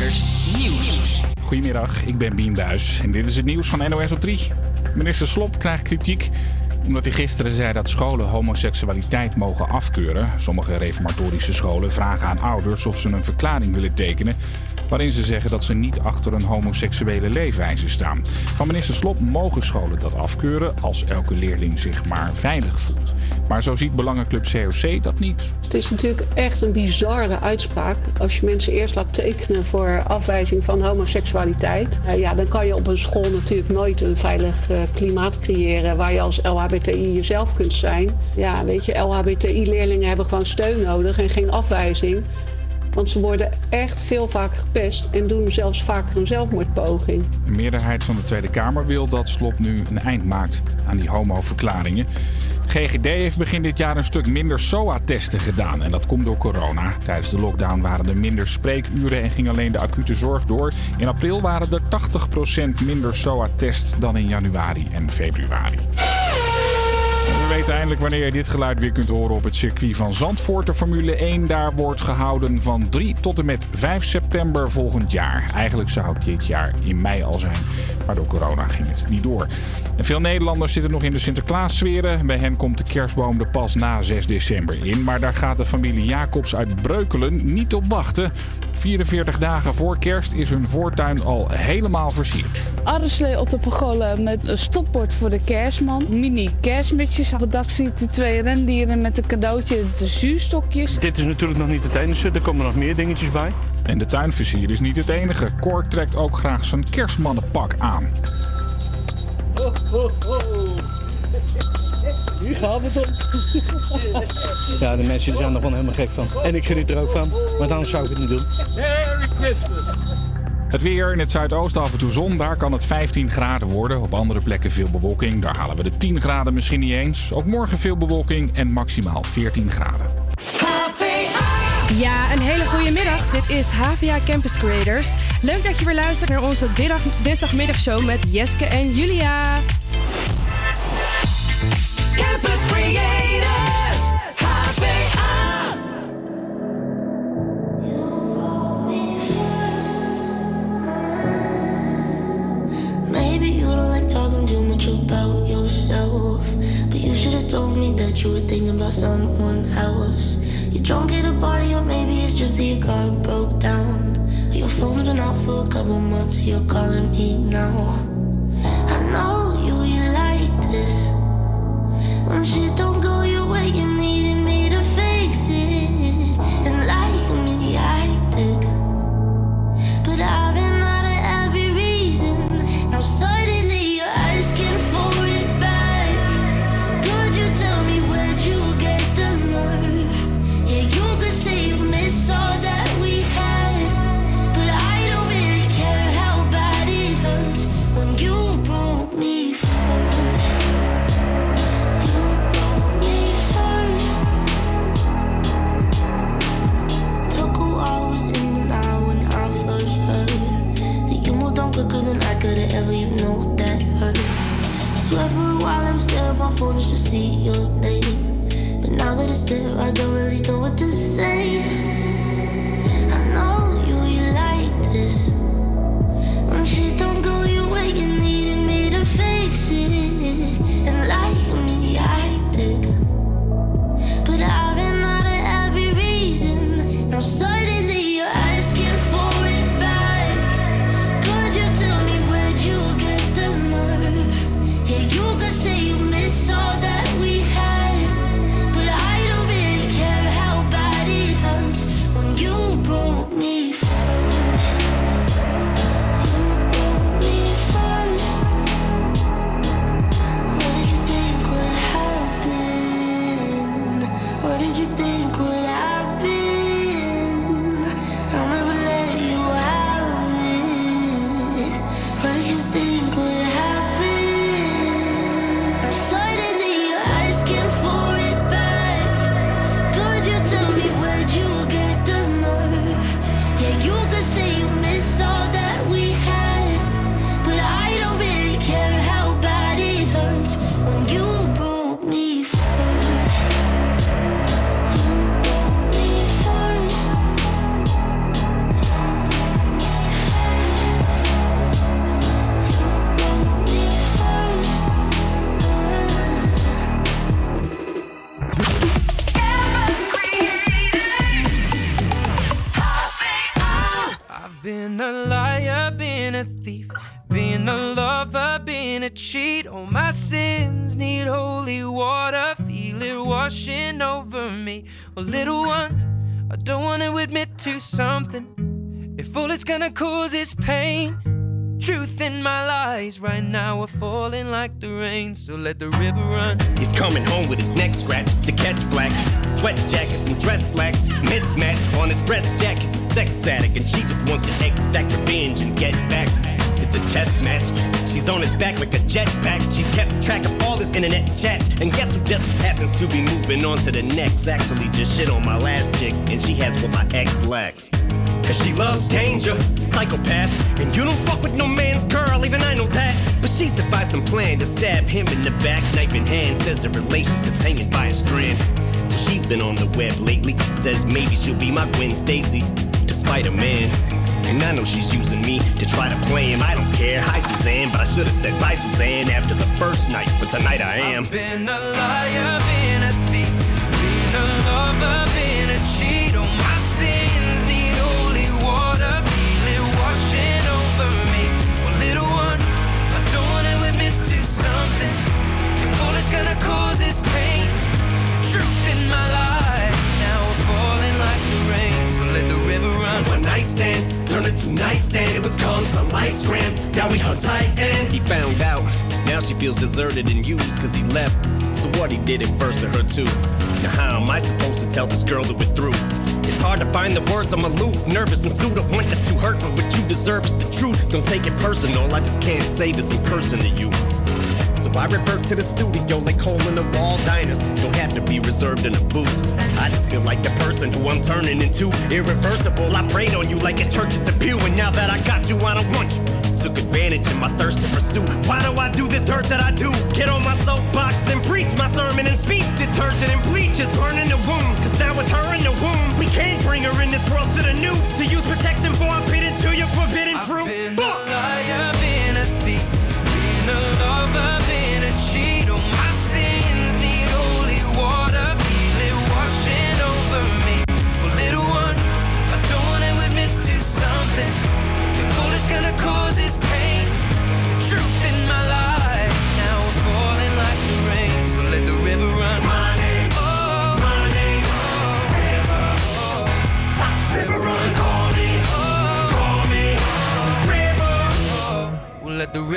Nieuws. Goedemiddag, ik ben Bien Buis en dit is het nieuws van NOS op 3. Minister Slop krijgt kritiek omdat hij gisteren zei dat scholen homoseksualiteit mogen afkeuren. Sommige reformatorische scholen vragen aan ouders of ze een verklaring willen tekenen waarin ze zeggen dat ze niet achter een homoseksuele leefwijze staan. Van minister Slop mogen scholen dat afkeuren als elke leerling zich maar veilig voelt. Maar zo ziet Belangenclub COC dat niet. Het is natuurlijk echt een bizarre uitspraak. Als je mensen eerst laat tekenen voor afwijzing van homoseksualiteit, uh, ja, dan kan je op een school natuurlijk nooit een veilig uh, klimaat creëren waar je als LHBTI jezelf kunt zijn. Ja, weet je, LHBTI-leerlingen hebben gewoon steun nodig en geen afwijzing. Want ze worden echt veel vaker gepest en doen zelfs vaker een zelfmoordpoging. Een meerderheid van de Tweede Kamer wil dat Slop nu een eind maakt aan die homo-verklaringen. GGD heeft begin dit jaar een stuk minder SOA-testen gedaan. En dat komt door corona. Tijdens de lockdown waren er minder spreekuren en ging alleen de acute zorg door. In april waren er 80% minder SOA-tests dan in januari en februari. We weten eindelijk wanneer je dit geluid weer kunt horen op het circuit van Zandvoort. De Formule 1 daar wordt gehouden van 3 tot en met 5 september volgend jaar. Eigenlijk zou het dit jaar in mei al zijn, maar door corona ging het niet door. En veel Nederlanders zitten nog in de Sinterklaas-sferen. Bij hen komt de kerstboom er pas na 6 december in. Maar daar gaat de familie Jacobs uit Breukelen niet op wachten. 44 dagen voor kerst is hun voortuin al helemaal versierd. Arreslee op de pagolen met een stopbord voor de kerstman. Mini kerstmutjes. Op het dak ziet de twee rendieren met een cadeautje, de zuurstokjes. Dit is natuurlijk nog niet het enige. Er komen nog meer dingetjes bij. En de tuinversier is niet het enige. Cor trekt ook graag zijn kerstmannenpak aan. Ho, ho, ho. Nu gaat het om. Ja, de mensen zijn er gewoon helemaal gek van. En ik geniet er ook van, want anders zou ik het niet doen. Merry Christmas. Het weer in het zuidoosten af en toe zon, daar kan het 15 graden worden. Op andere plekken veel bewolking, daar halen we de 10 graden misschien niet eens. Ook morgen veel bewolking en maximaal 14 graden. Ja, een hele goede middag. Dit is HVA Campus Creators. Leuk dat je weer luistert naar onze dinsdag, dinsdagmiddagshow met Jeske en Julia. Campus Creators. HVA. Maybe you don't like talking too much about yourself. But you should have told me that you were thinking about someone else. You're drunk at a party, or maybe it's just that your car broke down. Your phone's been out for a couple months, you're calling me now. I know when she Just to see your name. But now that it's there, I don't really know chats. And guess who just happens to be moving on to the next? Actually, just shit on my last chick, and she has what my ex lacks. Cause she loves danger, psychopath. And you don't fuck with no man's girl, even I know that. But she's devised some plan to stab him in the back, knife in hand. Says the relationship's hanging by a strand. So she's been on the web lately. Says maybe she'll be my Gwen Stacy, despite a man. And I know she's using me to try to play him. I don't care. Hi, Suzanne, but I should have said bye, Suzanne, after the first night. But tonight I am. I've been a liar, been a thief, been a lover, been a cheat. All my sins need holy water, feel it washing over me. Well, little one, I don't wanna admit to something. If all it's gonna cause is pain, the truth in my life now we're falling like the rain. So let the river run. One night stand, turn it to nightstand. It was calm, some lights grand. Now we hung tight and he found out. Now she feels deserted and used cause he left. So what he did it first to her too. Now how am I supposed to tell this girl that we're through? It's hard to find the words, I'm aloof, nervous and sued. I want this to hurt, but what you deserve is the truth. Don't take it personal, I just can't say this in person to you. So I revert to the studio like hole in the wall diners. Don't have to be reserved in a booth. I just feel like the person who I'm turning into. Irreversible, I prayed on you like it's church at the pew. And now that I got you, I don't want you. Took advantage of my thirst to pursue. Why do I do this dirt that I do? Get on my soapbox and preach my sermon and speech. Detergent and bleach is burning the wound.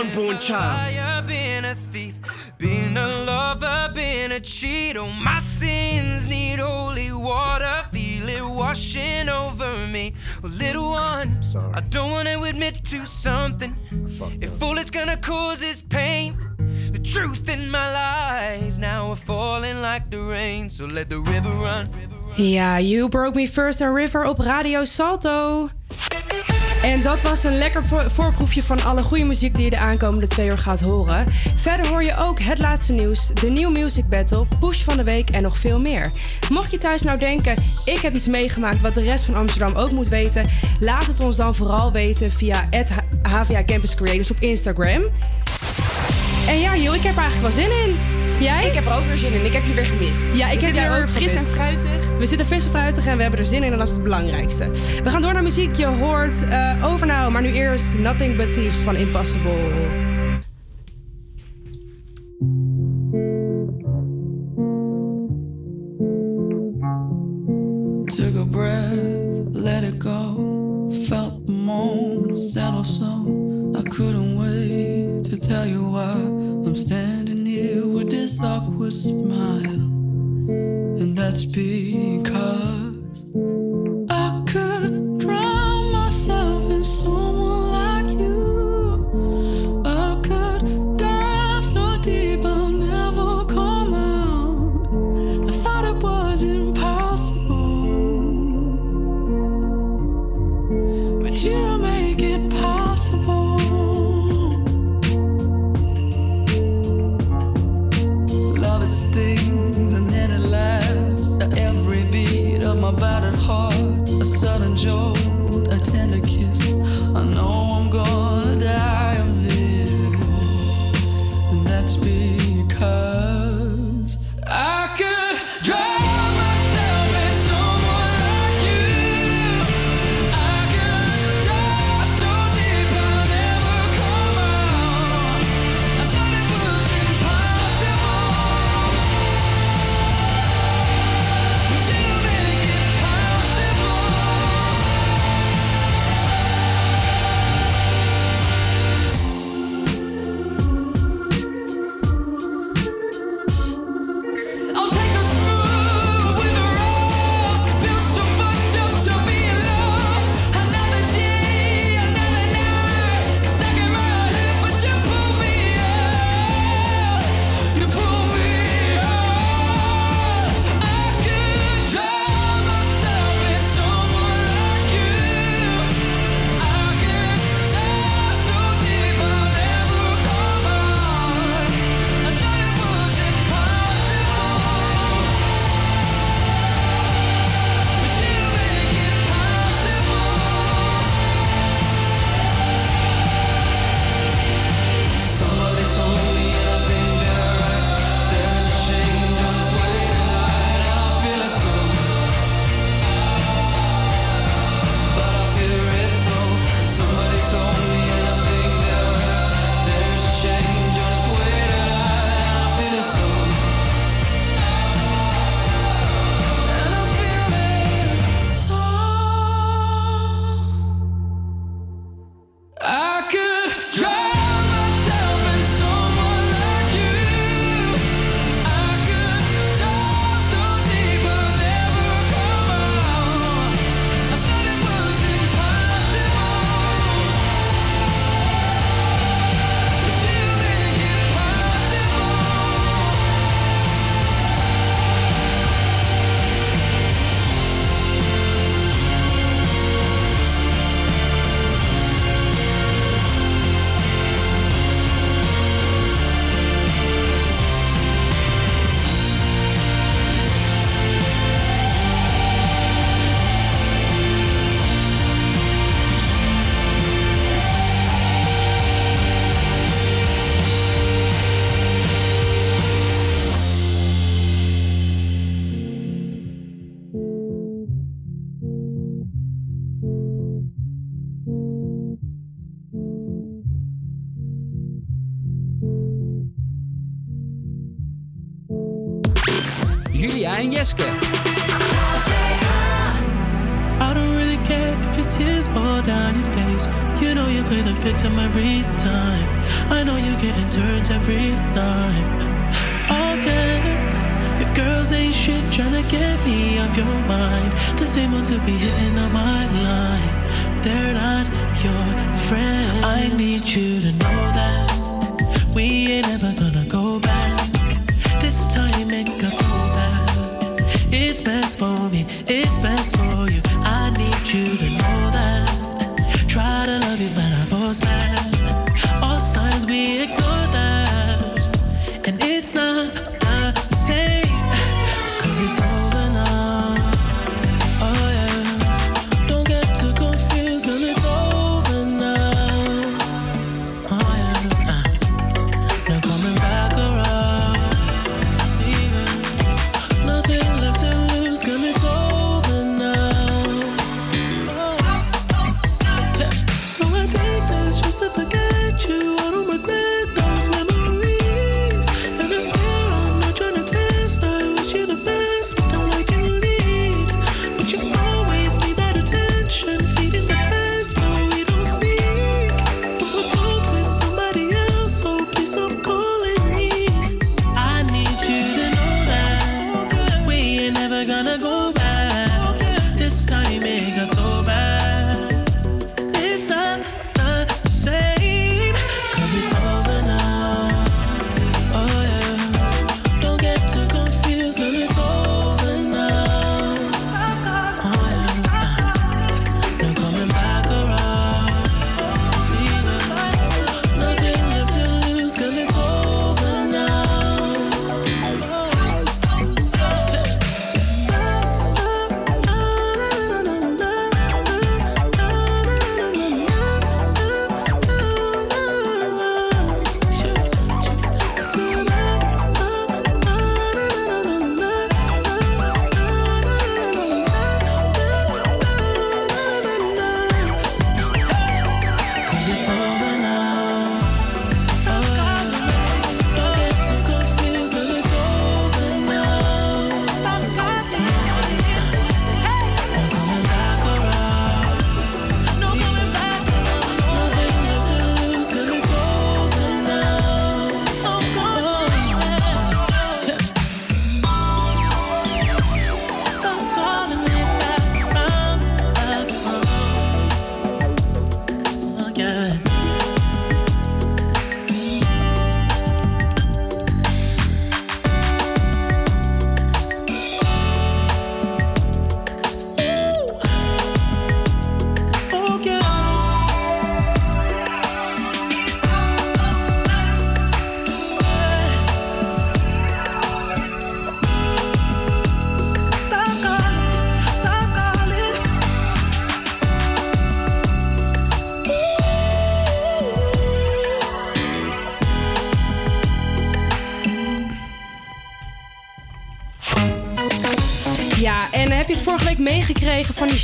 unborn child? liar, been a thief, been a lover, been a cheat. Oh, my sins need holy water, feel it washing over me. Well, little one, Sorry. I don't wanna admit to something. If all it's gonna cause is pain, the truth in my lies now are falling like the rain. So let the river run. Ja, You Broke Me First a River op Radio Salto. En dat was een lekker vo- voorproefje van alle goede muziek die je de aankomende twee uur gaat horen. Verder hoor je ook het laatste nieuws, de New Music Battle, Push van de Week en nog veel meer. Mocht je thuis nou denken, ik heb iets meegemaakt wat de rest van Amsterdam ook moet weten, laat het ons dan vooral weten via HVA Campus Creators op Instagram. En ja, joh, ik heb er eigenlijk wel zin in. Jij? Ik heb er ook weer zin in. Ik heb je weer gemist. Ja, ik We heb hier ook fris en fruitig. We zitten fris en fruitig en we hebben er zin in en dat is het belangrijkste. We gaan door naar muziek. Je hoort eh Over Now, maar nu eerst Nothing But Thieves van Impossible. Took a breath, awkward smile. And that's because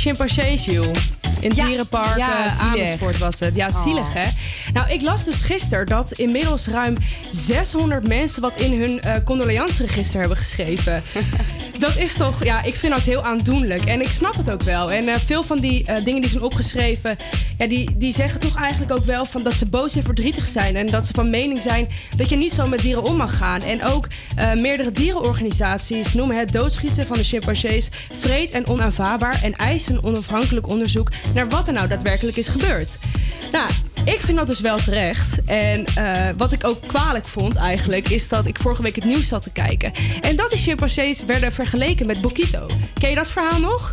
chimpansees, joh? In het Ja, dierenpark ja, eh. Amersfoort was het. Ja, zielig Oh. hè? Nou, ik las dus gisteren dat inmiddels ruim 600 mensen wat in hun eh condoleansregister hebben geschreven. dat is toch, ja, ik vind dat heel aandoenlijk. En ik snap het ook wel. En eh, veel van die dingen die zijn opgeschreven, ja, die, die zeggen toch eigenlijk ook wel van dat ze boos en verdrietig zijn. En dat ze van mening zijn dat je niet zo met dieren om mag gaan. En ook meerdere dierenorganisaties noemen het doodschieten van de chimpansees vreed en onaanvaardbaar. En eisen een onafhankelijk onderzoek naar wat er nou daadwerkelijk is gebeurd. Nou, ik vind dat dus wel terecht. En eh, wat ik ook kwalijk vond eigenlijk, is dat ik vorige week het nieuws zat te kijken. En dat die chimpansees werden vergeleken met Bokito. Ken je dat verhaal nog?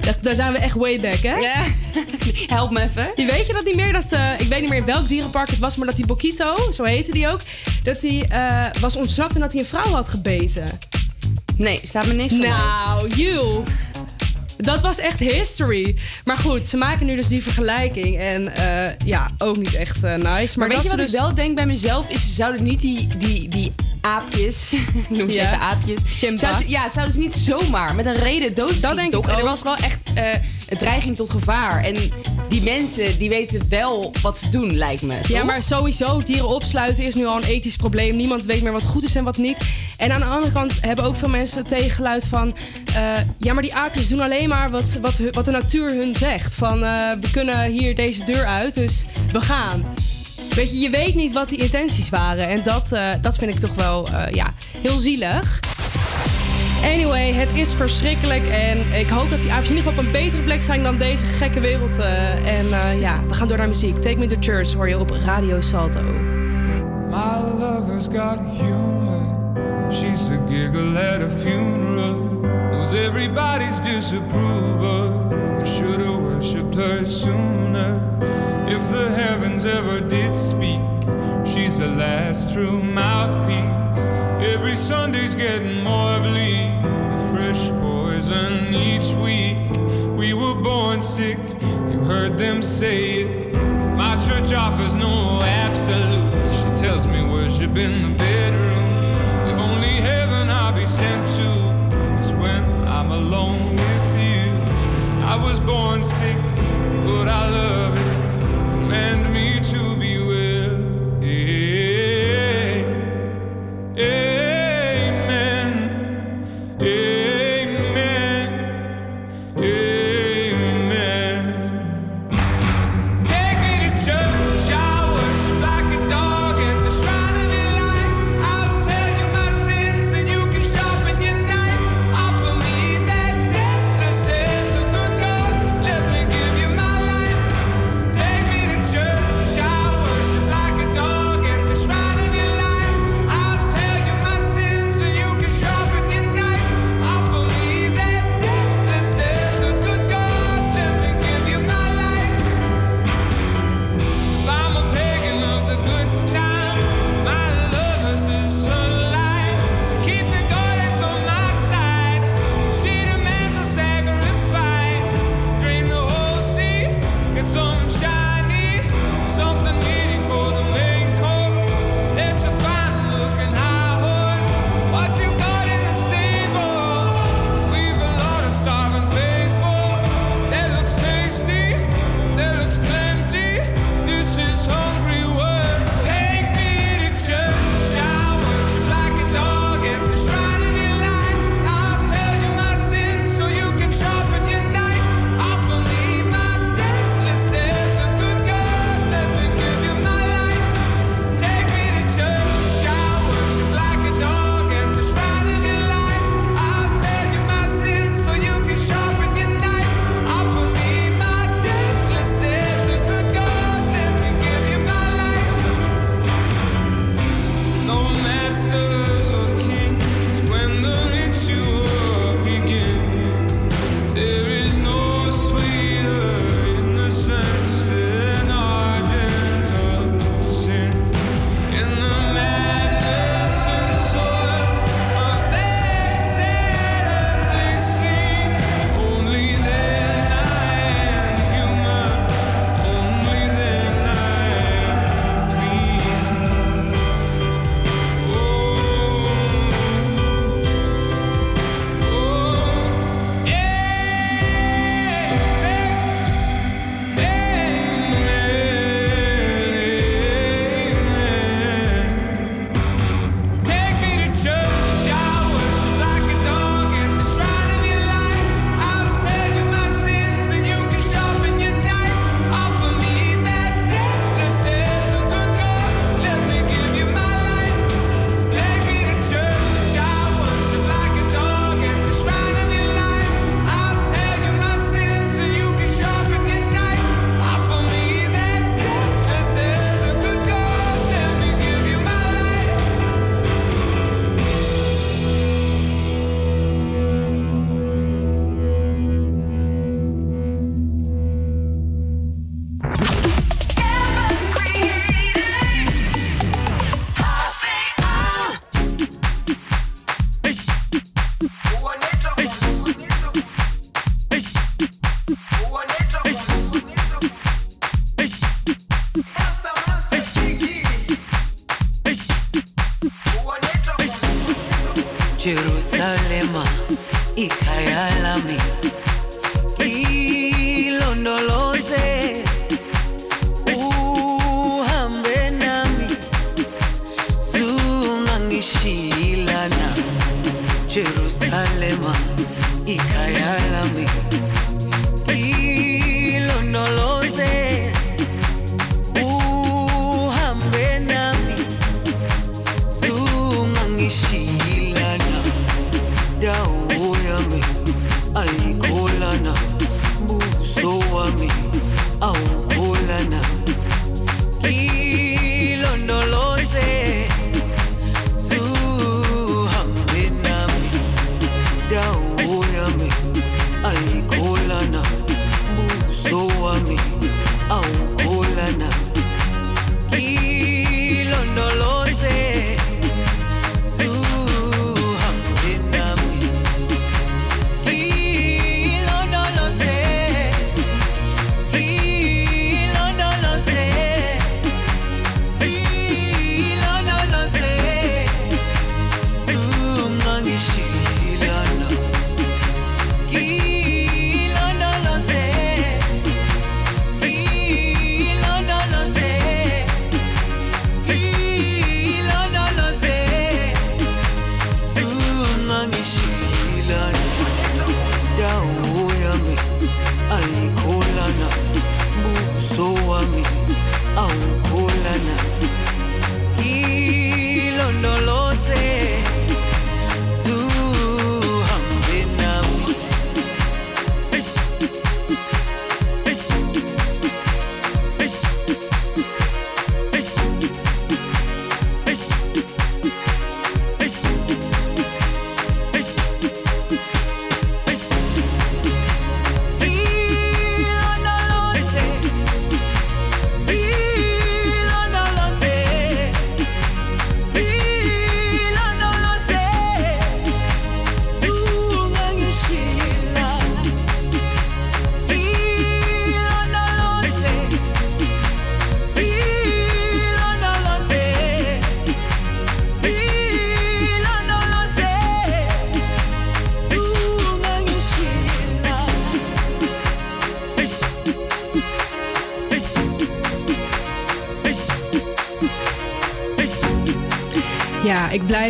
Dat, daar zijn we echt way back, hè? Ja. Help me even. Je weet je dat niet meer? Dat, eh, ik weet niet meer in welk dierenpark het was, maar dat die Bokito, zo heette die ook, dat hij eh, was ontsnapt en dat hij een vrouw had gebeten. Nee, staat me niks van Nou, you. Dat was echt history. Maar goed, ze maken nu dus die vergelijking. En eh, ja, ook niet echt eh, nice. Maar, Maar, weet je wat dus... ik wel denk bij mezelf? Is ze zouden niet die, die, die aapjes, noem ze Ja. even aapjes. Ze, ja, zouden ze niet zomaar met een reden doodschieten, Dat denk toch? ik En er ook. was wel echt eh, een dreiging tot gevaar. En die mensen, die weten wel wat ze doen, lijkt me. Ja, maar sowieso, dieren opsluiten is nu al een ethisch probleem. Niemand weet meer wat goed is en wat niet. En aan de andere kant hebben ook veel mensen tegengeluid van... eh, ja, maar die aapjes doen alleen maar wat, wat, wat de natuur hun zegt. Van, eh, we kunnen hier deze deur uit, dus we gaan. Weet je, je weet niet wat die intenties waren. En dat, eh, dat vind ik toch wel ja, heel zielig. Anyway, het is verschrikkelijk. En ik hoop dat die aapjes in ieder geval op een betere plek zijn dan deze gekke wereld. en ja, we gaan door naar muziek. Take Me to Church hoor je op Radio Salto. My lover's got humor. She's the giggle at a funeral. Knows everybody's disapproval. I should have worshipped her sooner. If the heavens ever did speak, she's the last true mouthpiece. Every Sunday's getting more bleak. A fresh poison each week. We were born sick, you heard them say it. My church offers no absolutes. She tells me worship in the but I love it. Command me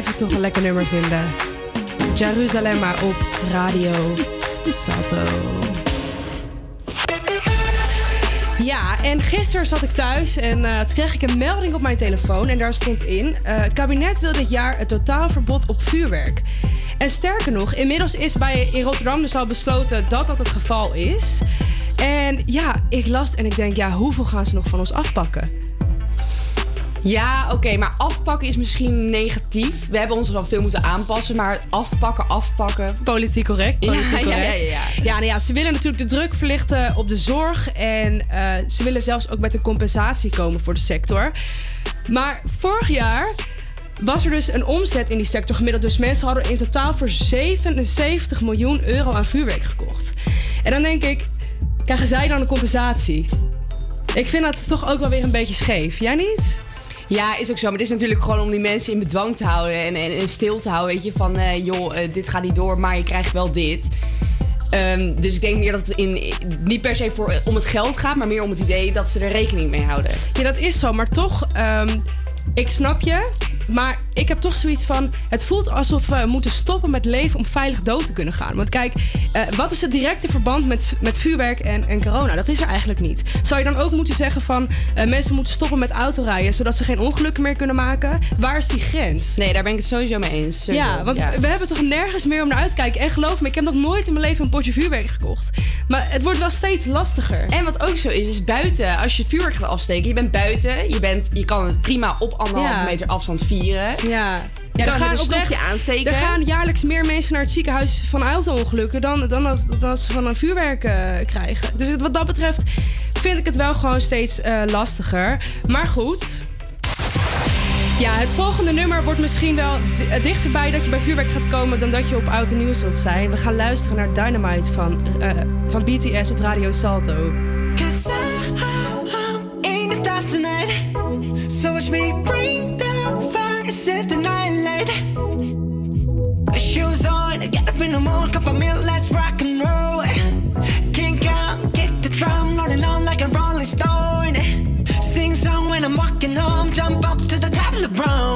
Ik toch een lekker nummer vinden. Jerusalem op Radio Salto. Ja, en gisteren zat ik thuis en eh, toen kreeg ik een melding op mijn telefoon. En daar stond in: eh, het kabinet wil dit jaar het totaalverbod op vuurwerk. En sterker nog, inmiddels is bij in Rotterdam dus al besloten dat dat het geval is. En ja, ik las en ik denk, ja, hoeveel gaan ze nog van ons afpakken? Ja, oké, maar afpakken is misschien negatief. We hebben ons wel veel moeten aanpassen, maar afpakken, afpakken. Politiek correct. Politiek ja, correct. ja, ja, ja. Ja, nou ja, ze willen natuurlijk de druk verlichten op de zorg. En eh, ze willen zelfs ook met een compensatie komen voor de sector. Maar vorig jaar was er dus een omzet in die sector gemiddeld. Dus mensen hadden in totaal voor 77 miljoen euro aan vuurwerk gekocht. En dan denk ik, krijgen zij dan een compensatie? Ik vind dat toch ook wel weer een beetje scheef. Jij niet? Ja, is ook zo. Maar het is natuurlijk gewoon om die mensen in bedwang te houden en, en, stil te houden. Weet je, van eh, joh, eh, dit gaat niet door, maar je krijgt wel dit. Ehm, dus ik denk meer dat het in, niet per se voor, om het geld gaat, maar meer om het idee dat ze er rekening mee houden. Ja, dat is zo. Maar toch, ehm, ik snap je. Maar ik heb toch zoiets van... Het voelt alsof we moeten stoppen met leven om veilig dood te kunnen gaan. Want kijk, eh, wat is het directe verband met, met vuurwerk en, en corona? Dat is er eigenlijk niet. Zou je dan ook moeten zeggen van... eh, mensen moeten stoppen met autorijden... zodat ze geen ongelukken meer kunnen maken? Waar is die grens? Nee, daar ben ik het sowieso mee eens. Sowieso. Ja, want Ja. we hebben toch nergens meer om naar uit te kijken. En geloof me, ik heb nog nooit in mijn leven een potje vuurwerk gekocht. Maar het wordt wel steeds lastiger. En wat ook zo is, is buiten, als je vuurwerk gaat afsteken, je bent buiten, je, bent, je kan het prima op anderhalve Ja. meter afstand vieren. Ja. Je er kan gaan oprecht- aansteken. Er gaan jaarlijks meer mensen naar het ziekenhuis van auto-ongelukken dan, dan, als, dan als ze van een vuurwerk eh, krijgen. Dus wat dat betreft vind ik het wel gewoon steeds eh, lastiger. Maar goed. Ja, het volgende nummer wordt misschien wel eh, dichterbij dat je bij vuurwerk gaat komen dan dat je op oud en nieuw zult zijn. We gaan luisteren naar Dynamite van, eh, van BTS op Radio Salto. set the night light. Shoes on, get up in the morning, cup of milk, let's rock and roll. Kink out, kick the drum, rolling on like a rolling stone. Sing song when I'm walking home, jump up to the top of the brown.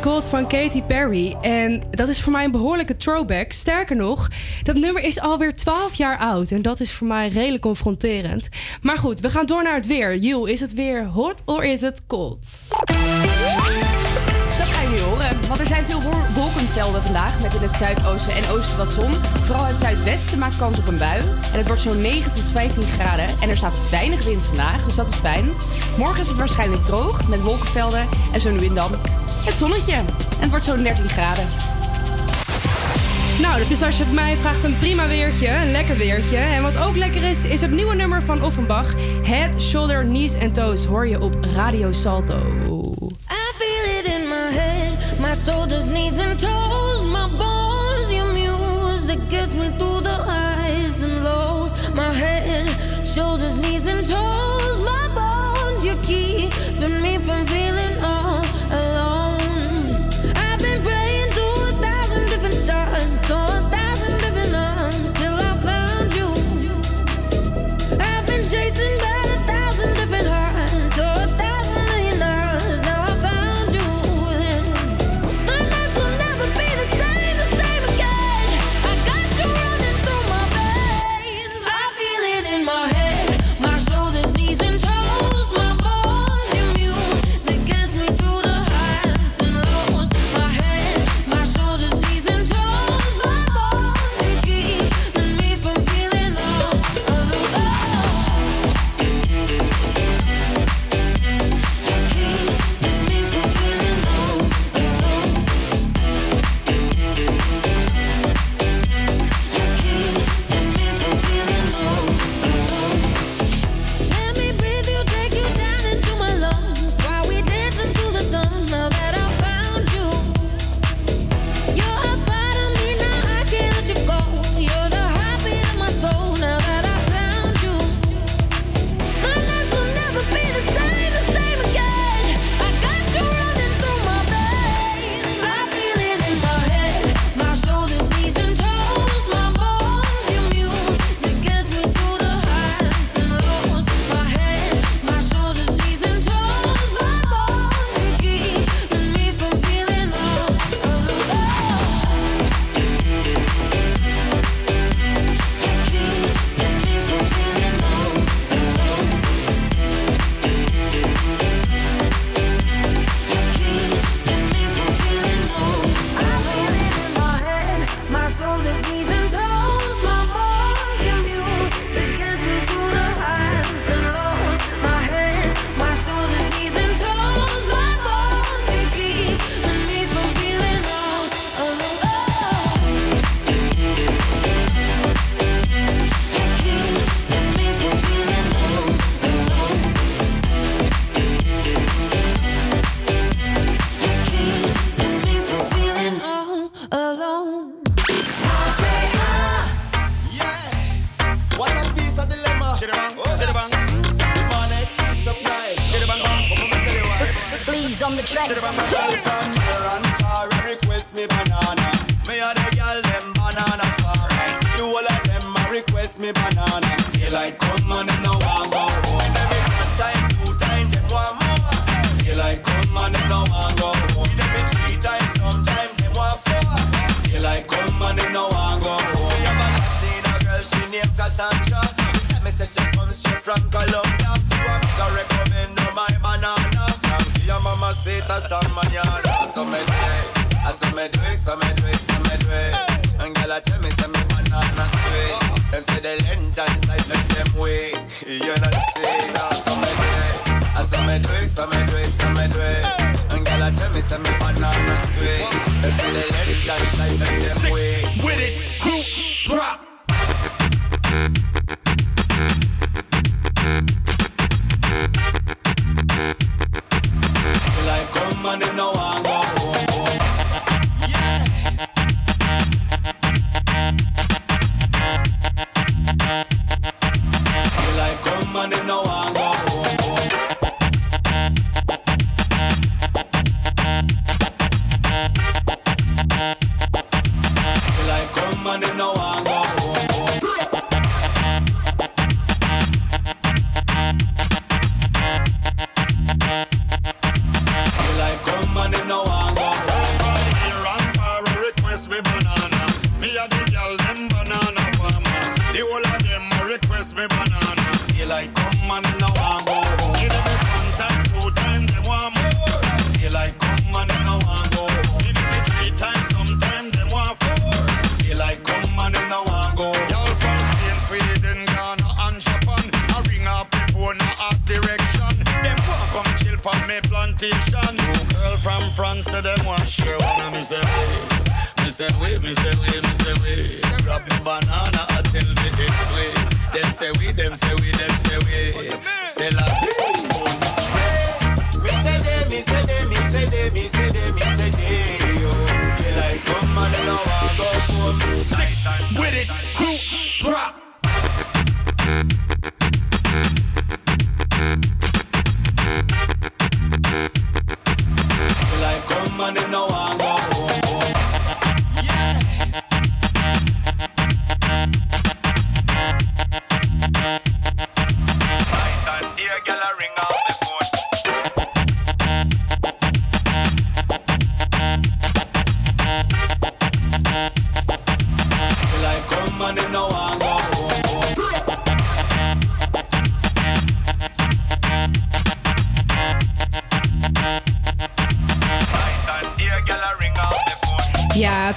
Cold van Katy Perry. En dat is voor mij een behoorlijke throwback. Sterker nog, dat nummer is alweer 12 jaar oud. En dat is voor mij redelijk confronterend. Maar goed, we gaan door naar het weer. Jul, is het weer hot of is het cold? Dat ga je nu horen. Want er zijn veel wolkenvelden vandaag. Met in het zuidoosten en oosten wat zon. Vooral het zuidwesten maakt kans op een bui. En het wordt zo'n 9 tot 15 graden. En er staat weinig wind vandaag, dus dat is fijn. Morgen is het waarschijnlijk droog met wolkenvelden en zo nu en dan het zonnetje. En het wordt zo'n 13 graden. Nou, dat is als je het mij vraagt een prima weertje, een lekker weertje. En wat ook lekker is, is het nieuwe nummer van Offenbach. Head, Shoulder, Knees and Toes hoor je op Radio Salto. I feel it in my head, my shoulders, knees and toes. My bones, your music me through the highs and lows. My head, shoulders, knees and toes. My bones, your.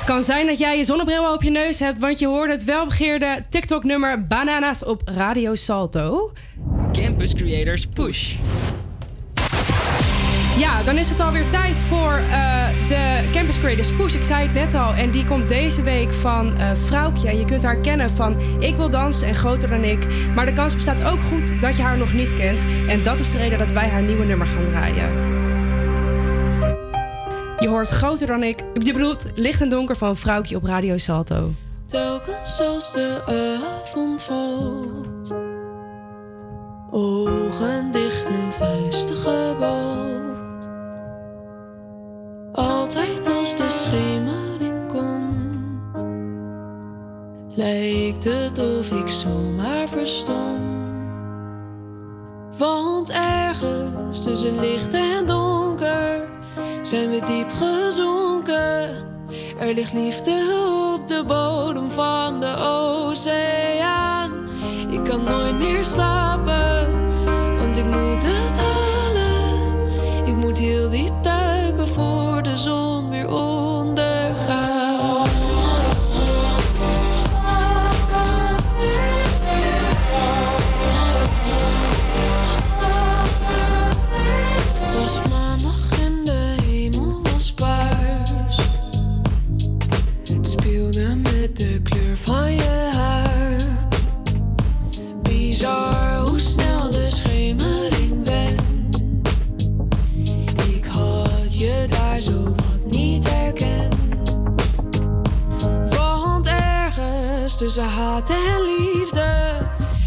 Het kan zijn dat jij je zonnebril op je neus hebt, want je hoorde het welbegeerde TikTok-nummer Bananas op Radio Salto. Campus Creators Push. Ja, dan is het alweer tijd voor eh, de Campus Creators Push. Ik zei het net al. En die komt deze week van eh Vrouwtje. En je kunt haar kennen van Ik wil dansen en Groter dan ik. Maar de kans bestaat ook goed dat je haar nog niet kent. En dat is de reden dat wij haar nieuwe nummer gaan draaien. Je hoort Groter dan ik. Je bedoelt Licht en Donker van Vrouwtje op Radio Salto. Telkens als de avond valt, ogen dicht en vuisten gebald. Altijd als de schemering komt, lijkt het of ik zomaar verstom. Want ergens tussen licht en donker zijn we diep gezonken. Er ligt liefde op de bodem van de oceaan. Ik kan nooit meer slapen, want ik moet het halen. Ik moet heel diep tussen haat en liefde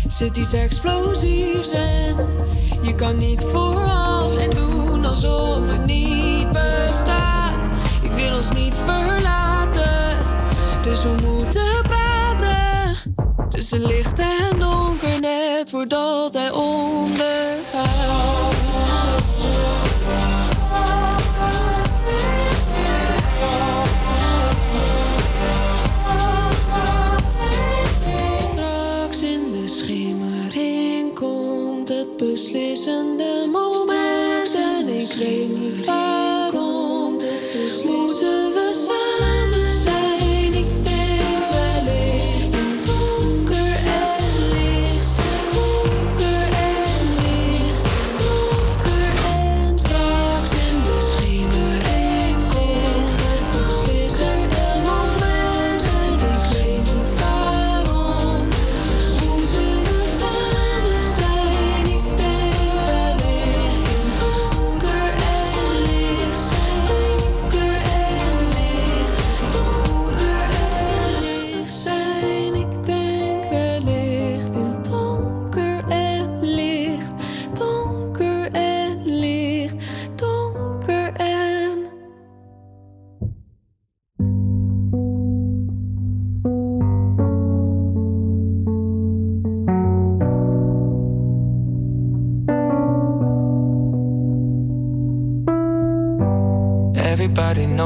zit iets explosiefs en je kan niet voor altijd doen alsof het niet bestaat. Ik wil ons niet verlaten, dus we moeten praten. Tussen licht en donker, net voordat hij ondergaat. Beslissende moment. En ik weet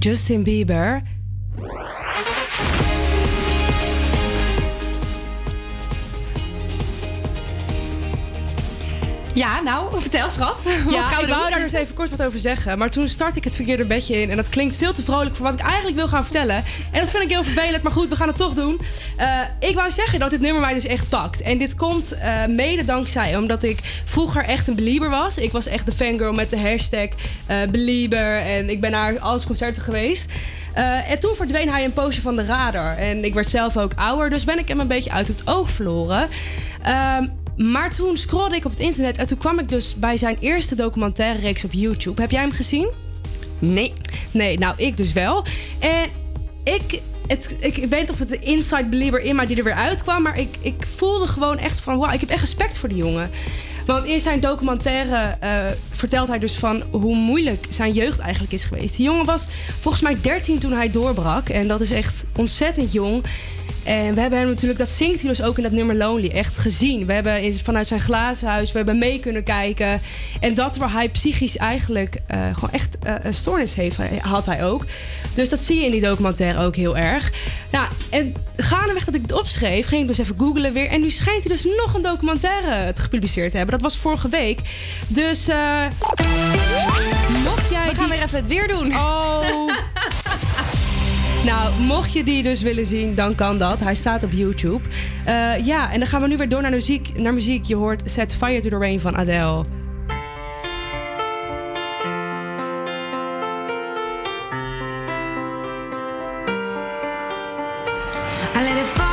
Justin Bieber. Ja, nou, vertel schat. Wat Ja, gaan we ik wou daar dus even kort wat over zeggen. Maar toen start ik het verkeerde bedje in. En dat klinkt veel te vrolijk voor wat ik eigenlijk wil gaan vertellen. En dat vind ik heel vervelend, maar goed, we gaan het toch doen. Eh, ik wou zeggen dat dit nummer mij dus echt pakt. En dit komt eh, mede dankzij omdat ik vroeger echt een belieber was. Ik was echt de fangirl met de hashtag belieber. En ik ben naar alles concerten geweest. Eh, en toen verdween hij een poosje van de radar. En ik werd zelf ook ouder, dus ben ik hem een beetje uit het oog verloren. Ehm, maar toen scrollde ik op het internet en toen kwam ik dus bij zijn eerste documentaire reeks op YouTube. Heb jij hem gezien? Nee. Nee, nou ik dus wel. En ik, het, ik weet niet of het de inside believer in mij die er weer uitkwam, maar ik, ik voelde gewoon echt van, wauw, ik heb echt respect voor die jongen. Want in zijn documentaire eh, vertelt hij dus van hoe moeilijk zijn jeugd eigenlijk is geweest. Die jongen was volgens mij 13 toen hij doorbrak. En dat is echt ontzettend jong. En we hebben hem natuurlijk, dat zingt hij dus ook in dat nummer Lonely, echt gezien. We hebben in- vanuit zijn glazen huis, we hebben mee kunnen kijken. En dat waar hij psychisch eigenlijk eh, gewoon echt eh, een stoornis heeft, eh, had hij ook. Dus dat zie je in die documentaire ook heel erg. Nou, en gaandeweg dat ik het opschreef, ging ik dus even googlen weer. En nu schijnt hij dus nog een documentaire te gepubliceerd te hebben. Dat was vorige week. Dus eh mocht jij... We gaan die- weer even het weer doen. Oh. Nou, mocht je die dus willen zien, dan kan dat. Hij staat op YouTube. Eh, ja, en dan gaan we nu weer door naar muziek. Naar muziek. Je hoort Set Fire to the Rain van Adele. I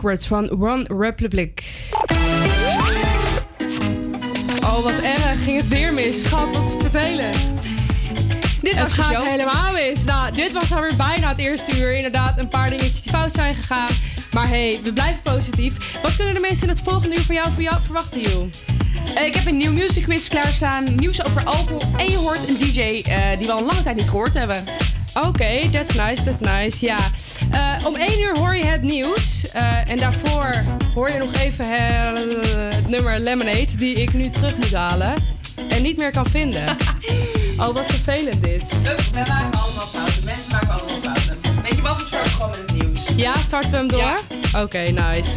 Secrets van One Republic. Oh, wat erg. Ging het weer mis. Schat, wat vervelend. Dit was gaat helemaal mis. Nou, dit was alweer bijna het eerste uur. Inderdaad, een paar dingetjes die fout zijn gegaan. Maar hey, we blijven positief. Wat kunnen de mensen in het volgende uur van jou, van jou verwachten, Joe? Eh, ik heb een nieuw music quiz klaarstaan. Nieuws over alcohol. En je hoort een DJ eh, die we al een lange tijd niet gehoord hebben. Oké, that's nice, that's nice. Ja. Eh, om 1 uur hoor je het nieuws. Eh, en daarvoor hoor je nog even eh, het nummer Lemonade, die ik nu terug moet halen. En niet meer kan vinden. oh, wat vervelend dit. We maken allemaal fouten. Mensen maken allemaal fouten. Weet je wat? We starten gewoon met het nieuws. Ja, starten we hem door? Oké, nice.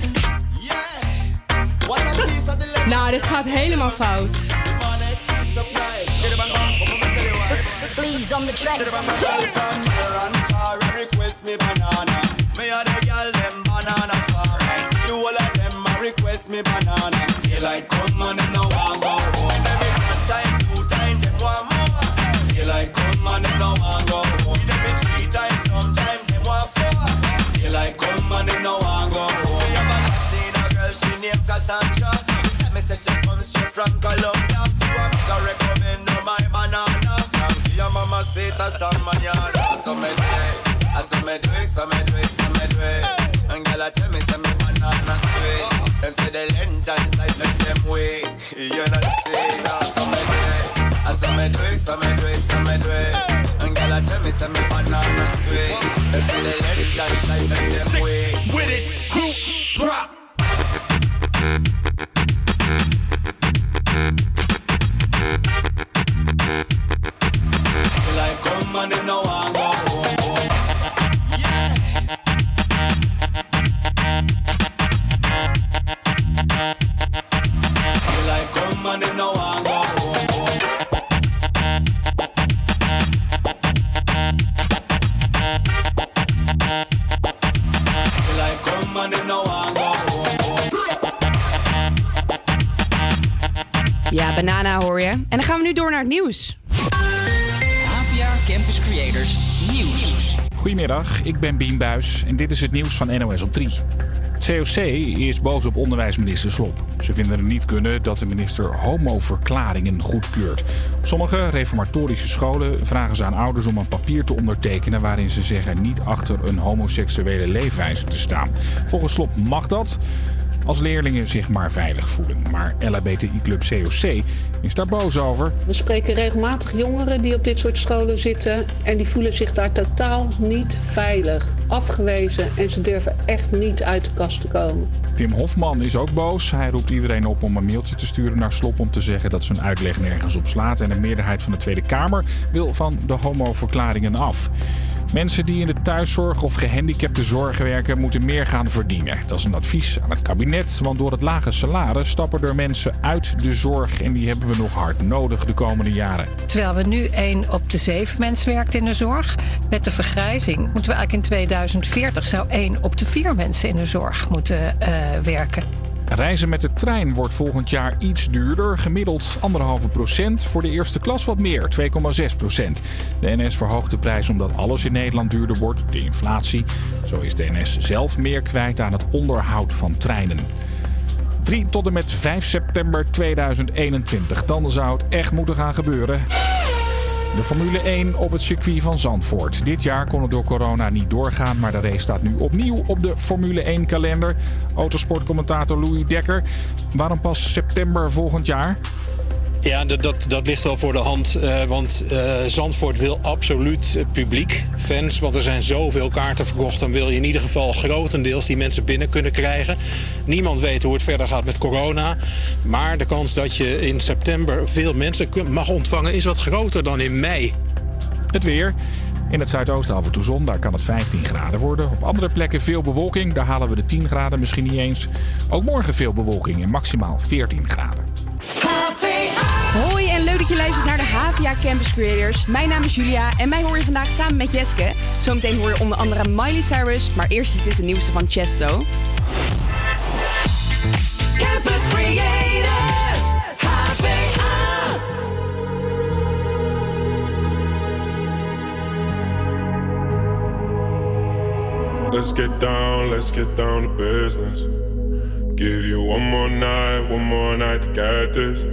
Nou, dit gaat helemaal fout. Please on the track. From request me banana. Girl them banana all request me banana. Come no go home. One time, two time, want more. Come no go home. Three want four. Come no go home. Me have a a girl she named Cassandra. She tell me say she comes straight from Colombia. understand man, you So me do it, I so me do it, so me do it, so me do it. And girl, I tell me, say me banana sweet. Them say the length and size make them wait You know see, now ah, so me do it. I so me do it, so me do it, so me do it. And With it, crew drop. Banana hoor je. En dan gaan we nu door naar het nieuws. APA Campus Creators Nieuws. Goedemiddag, ik ben Bien Buis en dit is het nieuws van NOS op 3. Het COC is boos op onderwijsminister Slop. Ze vinden het niet kunnen dat de minister homoverklaringen goedkeurt. Op sommige reformatorische scholen vragen ze aan ouders om een papier te ondertekenen waarin ze zeggen niet achter een homoseksuele leefwijze te staan. Volgens Slop mag dat als leerlingen zich maar veilig voelen. Maar LHBTI-club COC is daar boos over. We spreken regelmatig jongeren die op dit soort scholen zitten en die voelen zich daar totaal niet veilig, afgewezen en ze durven echt niet uit de kast te komen. Tim Hofman is ook boos. Hij roept iedereen op om een mailtje te sturen naar Slop om te zeggen dat zijn uitleg nergens op slaat. En de meerderheid van de Tweede Kamer wil van de homoverklaringen af. Mensen die in de thuiszorg of gehandicaptenzorg werken moeten meer gaan verdienen. Dat is een advies aan het kabinet, want door het lage salaris stappen er mensen uit de zorg en die hebben we nog hard nodig de komende jaren. Terwijl we nu 1 op de 7 mensen werkt in de zorg. Met de vergrijzing moeten we eigenlijk in 2040 zou 1 op de 4 mensen in de zorg moeten eh, werken. Reizen met de trein wordt volgend jaar iets duurder. Gemiddeld 1,5 procent. Voor de eerste klas wat meer, 2,6 procent. De NS verhoogt de prijs omdat alles in Nederland duurder wordt. De inflatie. Zo is de NS zelf meer kwijt aan het onderhoud van treinen. 3 tot en met 5 september 2021. Dan zou het echt moeten gaan gebeuren. De Formule 1 op het circuit van Zandvoort. Dit jaar kon het door corona niet doorgaan, maar de race staat nu opnieuw op de Formule 1-kalender. Autosportcommentator Louis Dekker. Waarom pas september volgend jaar? Ja, dat, dat, dat ligt wel voor de hand. eh, want eh, Zandvoort wil absoluut publiek, fans. Want er zijn zoveel kaarten verkocht. Dan wil je in ieder geval grotendeels die mensen binnen kunnen krijgen. Niemand weet hoe het verder gaat met corona. Maar de kans dat je in september veel mensen mag ontvangen... is wat groter dan in mei. Het weer. In het zuidoosten af en toe zon, daar kan het 15 graden worden. Op andere plekken veel bewolking, daar halen we de 10 graden misschien niet eens. Ook morgen veel bewolking en maximaal 14 graden. Leuk dat je luistert naar de HVA Campus Creators. Mijn naam is Julia en mij hoor je vandaag samen met Jeske. Zometeen hoor je onder andere Miley Cyrus, maar eerst is dit de nieuwste van Chesto. Campus Creators, HVA. Let's get down, let's get down to business. Give you one more night, one more night to get this.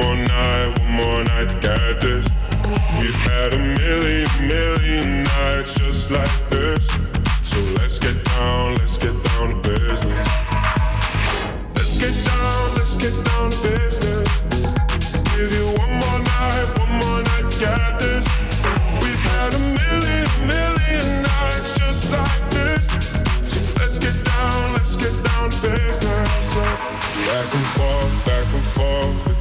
More night, one more night to get this. We've had a million, million nights just like this. So let's get down, let's get down to business. Let's get down, let's get down to business. Give you one more night, one more night to get this. We've had a million, million nights just like this. So let's get down, let's get down to business. Back and forth, back and forth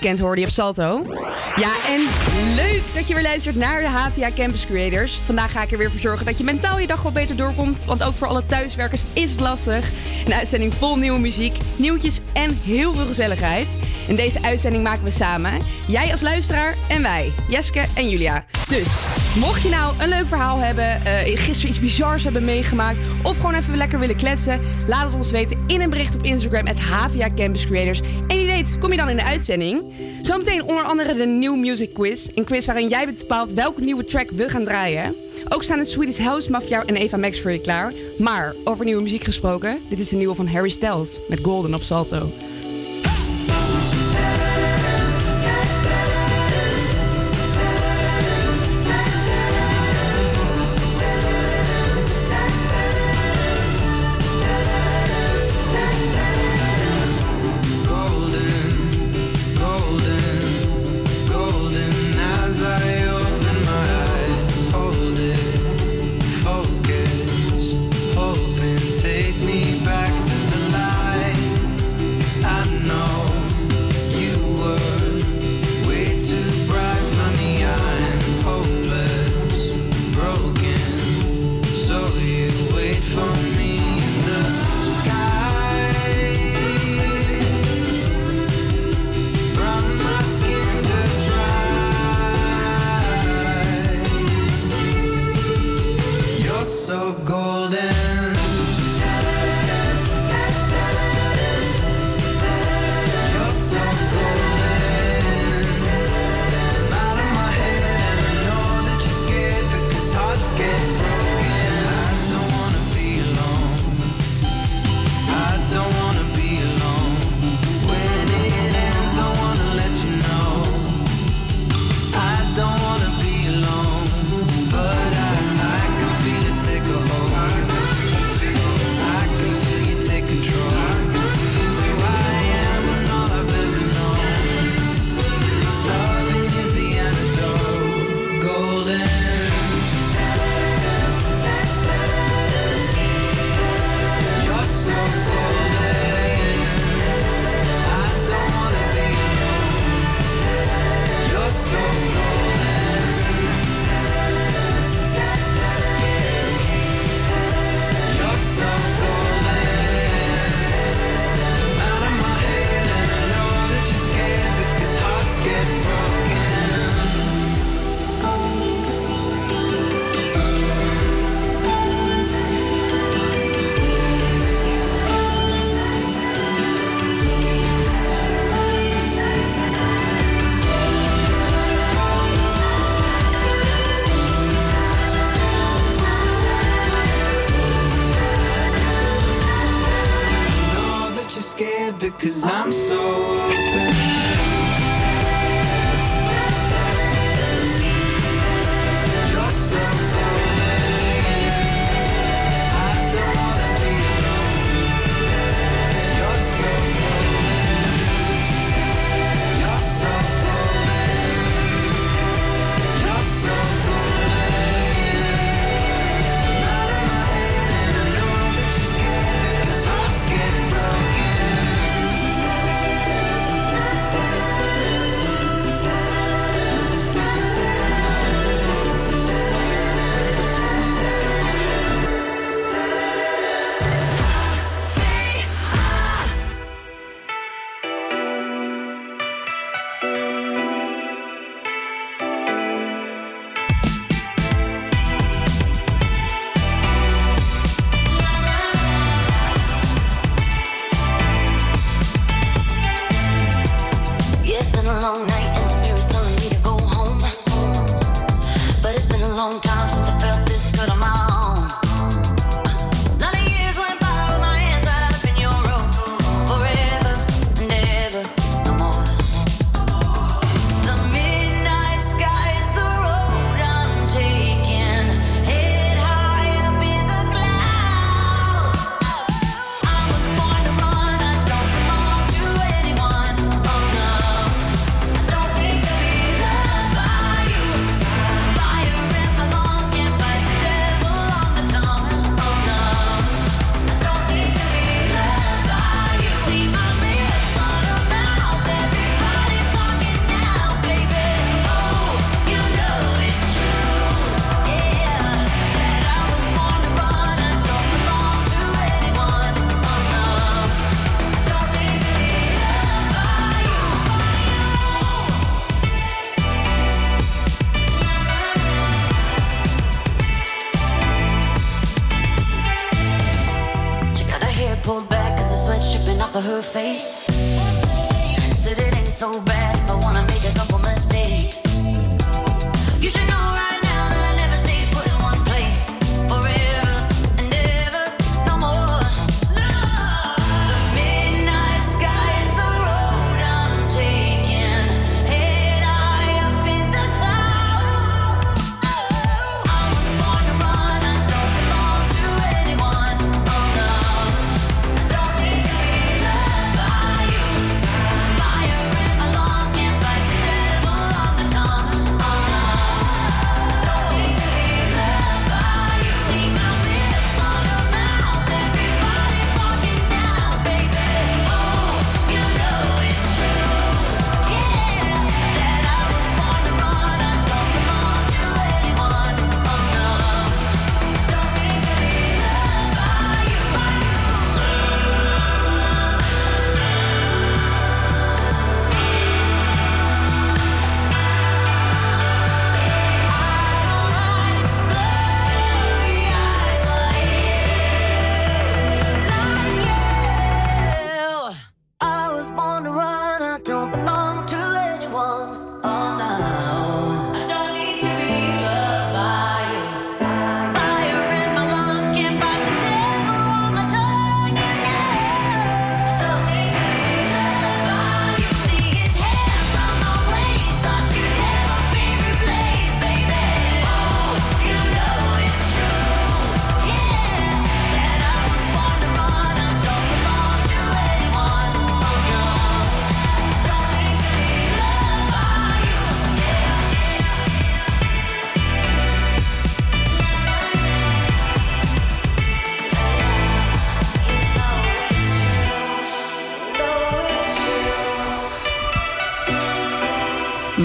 Weekend hoorde je op Salto. Ja, en leuk dat je weer luistert naar de HVA Campus Creators. Vandaag ga ik er weer voor zorgen dat je mentaal je dag wat beter doorkomt. Want ook voor alle thuiswerkers is het lastig. Een uitzending vol nieuwe muziek, nieuwtjes en heel veel gezelligheid. En deze uitzending maken we samen. Jij als luisteraar en wij, Jeske en Julia. Dus, mocht je nou een leuk verhaal hebben, eh, gisteren iets bizars hebben meegemaakt... of gewoon even lekker willen kletsen... laat het ons weten in een bericht op Instagram... at HVA Campus Creators. En kom je dan in de uitzending. Zometeen onder andere de New Music Quiz. Een quiz waarin jij bepaalt welke nieuwe track we gaan draaien. Ook staan het Swedish House Mafia en Eva Max voor je klaar. Maar over nieuwe muziek gesproken... dit is de nieuwe van Harry Styles met Golden op Salto.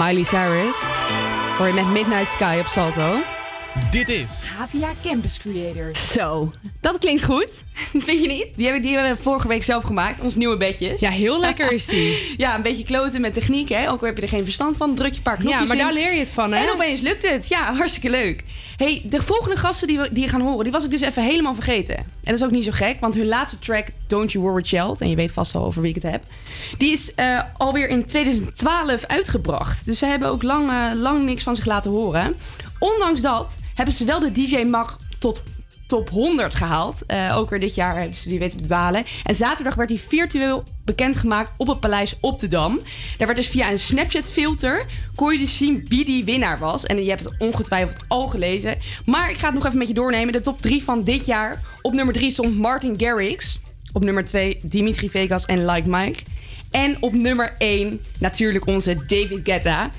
Miley Cyrus. Hoor je met Midnight Sky op Salto. Dit is Havia Campus Creators. Zo. Dat klinkt goed. Vind je niet? Die hebben, die we vorige week zelf gemaakt. Ons nieuwe bedjes. Ja, heel lekker is die. ja, een beetje kloten met techniek. Hè? Ook al heb je er geen verstand van. Druk je paar knopjes Ja, maar daar leer je het van. Hè? En opeens lukt het. Ja, hartstikke leuk. hey, de volgende gasten die we die gaan horen, die was ik dus even helemaal vergeten. En dat is ook niet zo gek, want hun laatste track, Don't You Worry Child... en je weet vast wel over wie ik het heb... die is uh, alweer in 2012 uitgebracht. Dus ze hebben ook lang, eh, lang niks van zich laten horen. Ondanks dat hebben ze wel de DJ Mag tot top 100 gehaald. Eh, ook weer dit jaar hebben ze die weten te behalen. En zaterdag werd hij virtueel bekendgemaakt op het paleis op de Dam. Daar werd dus via een Snapchat-filter... kon je dus zien wie die winnaar was. En je hebt het ongetwijfeld al gelezen. Maar ik ga het nog even met je doornemen. De top 3 van dit jaar. Op nummer 3 stond Martin Garrix. Op nummer 2 Dimitri Vegas en Like Mike. En op nummer 1 natuurlijk onze David Guetta.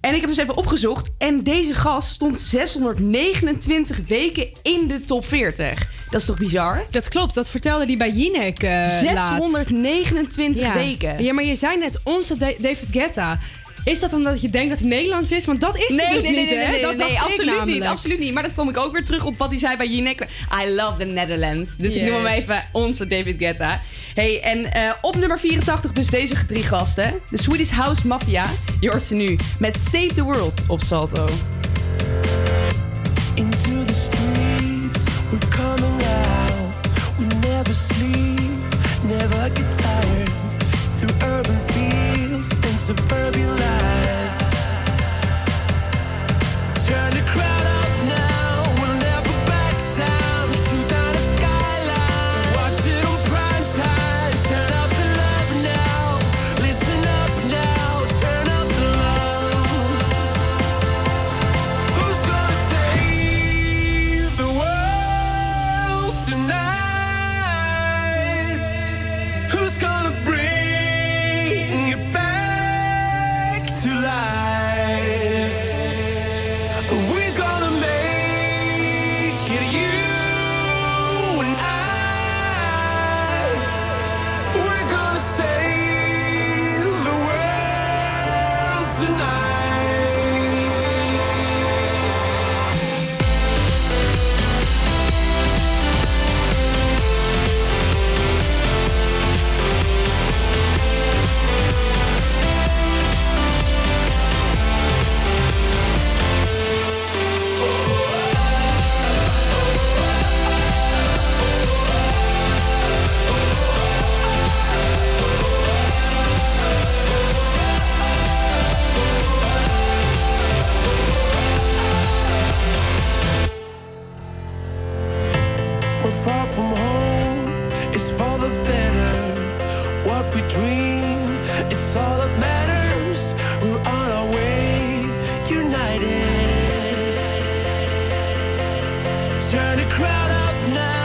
En ik heb dus even opgezocht. En deze gast stond 629 weken in de top 40. Dat is toch bizar? Dat klopt, dat vertelde hij bij Jinek eh 629 ja. weken. Ja, maar je zei net onze Da- David Guetta. Is dat omdat je denkt dat hij Nederlands is? Want dat is hij dus nee, nee, niet, nee, hè? nee, dat nee, absoluut niet, absoluut niet. Maar dat kom ik ook weer terug op wat hij zei bij Jinek. I love the Netherlands. Dus ik noem hem even onze David Guetta. Hey, en eh, op nummer 84 dus deze drie gasten. De Swedish House Mafia. Je hoort ze nu met Save the World op Salto. Into the streets, we're coming out. We never sleep, never get tired. Through urban fields and suburban life. Turn the crowd up now,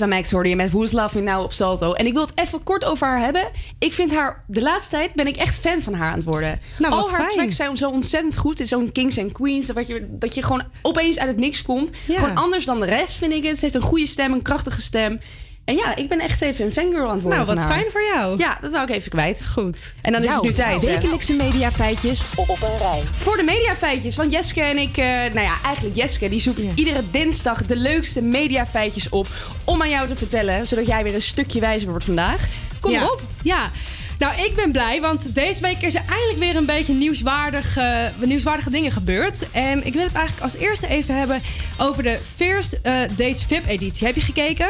Eva Max hoorde je met Who's Loving Now op Salto. En ik wil het even kort over haar hebben. Ik vind haar, de laatste tijd ben ik echt fan van haar aan het worden. Nou, Al haar fijn. tracks zijn zo ontzettend goed. Zo'n Kings and Queens, dat je, dat je gewoon opeens uit het niks komt. Ja. Gewoon anders dan de rest, vind ik het. Ze heeft een goede stem, een krachtige stem. En ja, ik ben echt even een fangirl aan het worden Nou, wat fijn voor jou. Ja, dat wou ik even kwijt. Goed. En dan is het nu tijd. Wekelijkse mediafeitjes op een rij. Voor de mediafeitjes. Want Jeske en ik, eh, nou ja, eigenlijk Jeske, die zoekt iedere dinsdag de leukste mediafeitjes op. Om aan jou te vertellen, zodat jij weer een stukje wijzer wordt vandaag. Kom ja. erop. Ja. Nou, ik ben blij, want deze week is er eindelijk weer een beetje nieuwswaardig, eh, nieuwswaardige dingen gebeurd. En ik wil het eigenlijk als eerste even hebben over de First eh, Dates VIP-editie. Heb je gekeken?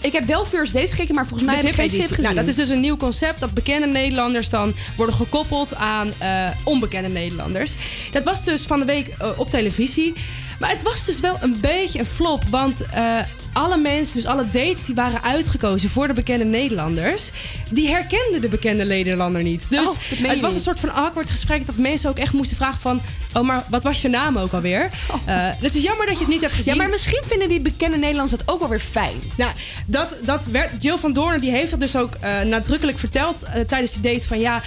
Ik heb wel First Dates gekeken, maar volgens mij De heb ik geen. VIP gezien. Nou, dat is dus een nieuw concept dat bekende Nederlanders dan worden gekoppeld aan eh, onbekende Nederlanders. Dat was dus van de week eh, op televisie. Maar het was dus wel een beetje een flop, want eh, alle mensen, dus alle dates die waren uitgekozen voor de bekende Nederlanders, die herkenden de bekende Nederlander niet. Dus Oh, dat het was een soort van awkward gesprek dat mensen ook echt moesten vragen van, oh maar wat was je naam ook alweer? Eh het is jammer dat je het niet hebt gezien. Oh. Ja, maar misschien vinden die bekende Nederlanders het ook wel weer fijn. Nou, dat, dat werd, Jill van Doorn die heeft dat dus ook eh, nadrukkelijk verteld eh, tijdens die date. Van ja, ik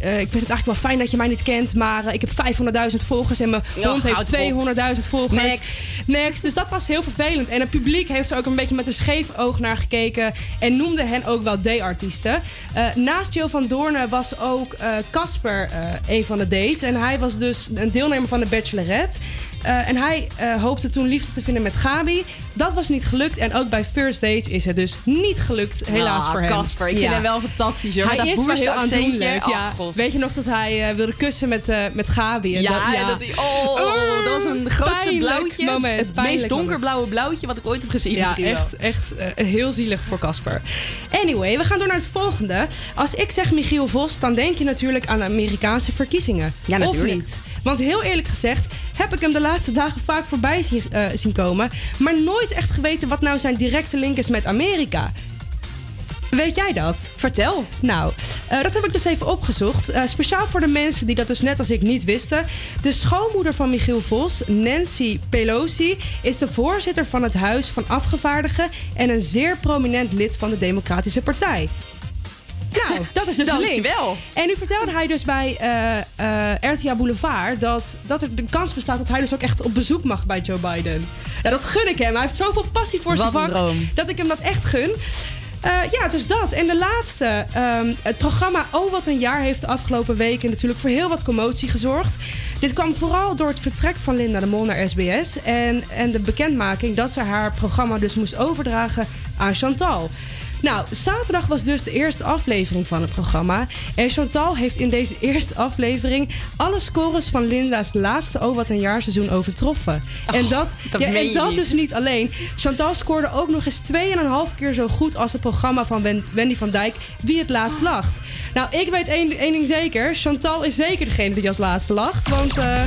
vind het eigenlijk wel fijn dat je mij niet kent, maar ik heb 500.000 volgers en mijn hond heeft op. 200.000 volgers. Next. Next. Dus dat was heel vervelend. En het publiek heeft er ook een beetje met een scheef oog naar gekeken en noemde hen ook wel D-artiesten. Eh, naast Jill van Doorn was ook eh, Casper eh, een van de dates. En hij was dus een deelnemer van de Bachelorette. Eh, en hij eh, hoopte toen liefde te vinden met Gabi. Dat was niet gelukt. En ook bij First Dates is het dus niet gelukt, helaas Ah, voor hem. Casper, ik vind hem wel fantastisch, hoor. Hij dat is wel heel aandoenlijk. Oh, ja. Weet je nog dat hij eh, wilde kussen met, met Gabi? En Ja, dat, en dat die- oh, dat was een grootste Pijnlijk blauwtje. Moment, het meest donkerblauwe blauwtje wat ik ooit heb gezien. Ja, echt, echt heel zielig voor Casper. Anyway, we gaan door naar het volgende. Als ik zeg Michiel Vos, dan denk je natuurlijk aan de Amerikaanse verkiezingen. Ja, natuurlijk. Of niet? Want heel eerlijk gezegd heb ik hem de laatste dagen vaak voorbij zien, eh, zien komen. Maar nooit echt geweten wat nou zijn directe link is met Amerika. Weet jij dat? Vertel. Nou, eh, dat heb ik dus even opgezocht. Eh, speciaal voor de mensen die dat dus net als ik niet wisten. De schoonmoeder van Michiel Vos, Nancy Pelosi, is de voorzitter van het Huis van Afgevaardigen en een zeer prominent lid van de Democratische Partij. Nou, dat is dus de link. Dankjewel. En nu vertelde hij dus bij eh eh RTL Boulevard dat, dat er de kans bestaat dat hij dus ook echt op bezoek mag bij Joe Biden. Ja, dat gun ik hem. Hij heeft zoveel passie voor zijn Wat vak dat ik hem dat echt gun. Eh, ja, dus dat. En de laatste. ehm, het programma Oh Wat Een Jaar heeft de afgelopen weken natuurlijk voor heel wat commotie gezorgd. Dit kwam vooral door het vertrek van Linda de Mol naar SBS. En, en de bekendmaking dat ze haar programma dus moest overdragen aan Chantal. Nou, zaterdag was dus de eerste aflevering van het programma. En Chantal heeft in deze eerste aflevering alle scores van Linda's laatste Oh Wat Een Jaar seizoen overtroffen. en dat, dat ja, en dat dus niet alleen. Chantal scoorde ook nog eens 2,5 keer zo goed als het programma van Wen- Wendy van Dijk, Wie het laatst lacht. Nou, ik weet één, één ding zeker. Chantal is zeker degene die als laatste lacht. Want eh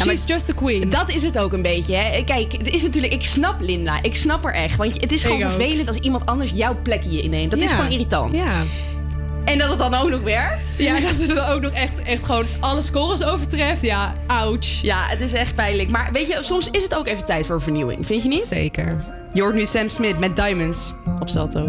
she's just a queen. Dat is het ook een beetje. Hè. Kijk, het is natuurlijk, ik snap Linda. Ik snap haar echt. Want het is gewoon vervelend als iemand anders jouw inneemt. Dat is gewoon irritant. Ja. En dat het dan ook nog werkt. Ja, dat ze dan ook nog echt, echt gewoon alle scores overtreft. Ja, ouch. Ja, het is echt pijnlijk. Maar weet je, soms is het ook even tijd voor vernieuwing. Vind je niet? Zeker. Je hoort nu Sam Smith met Diamonds op Salto.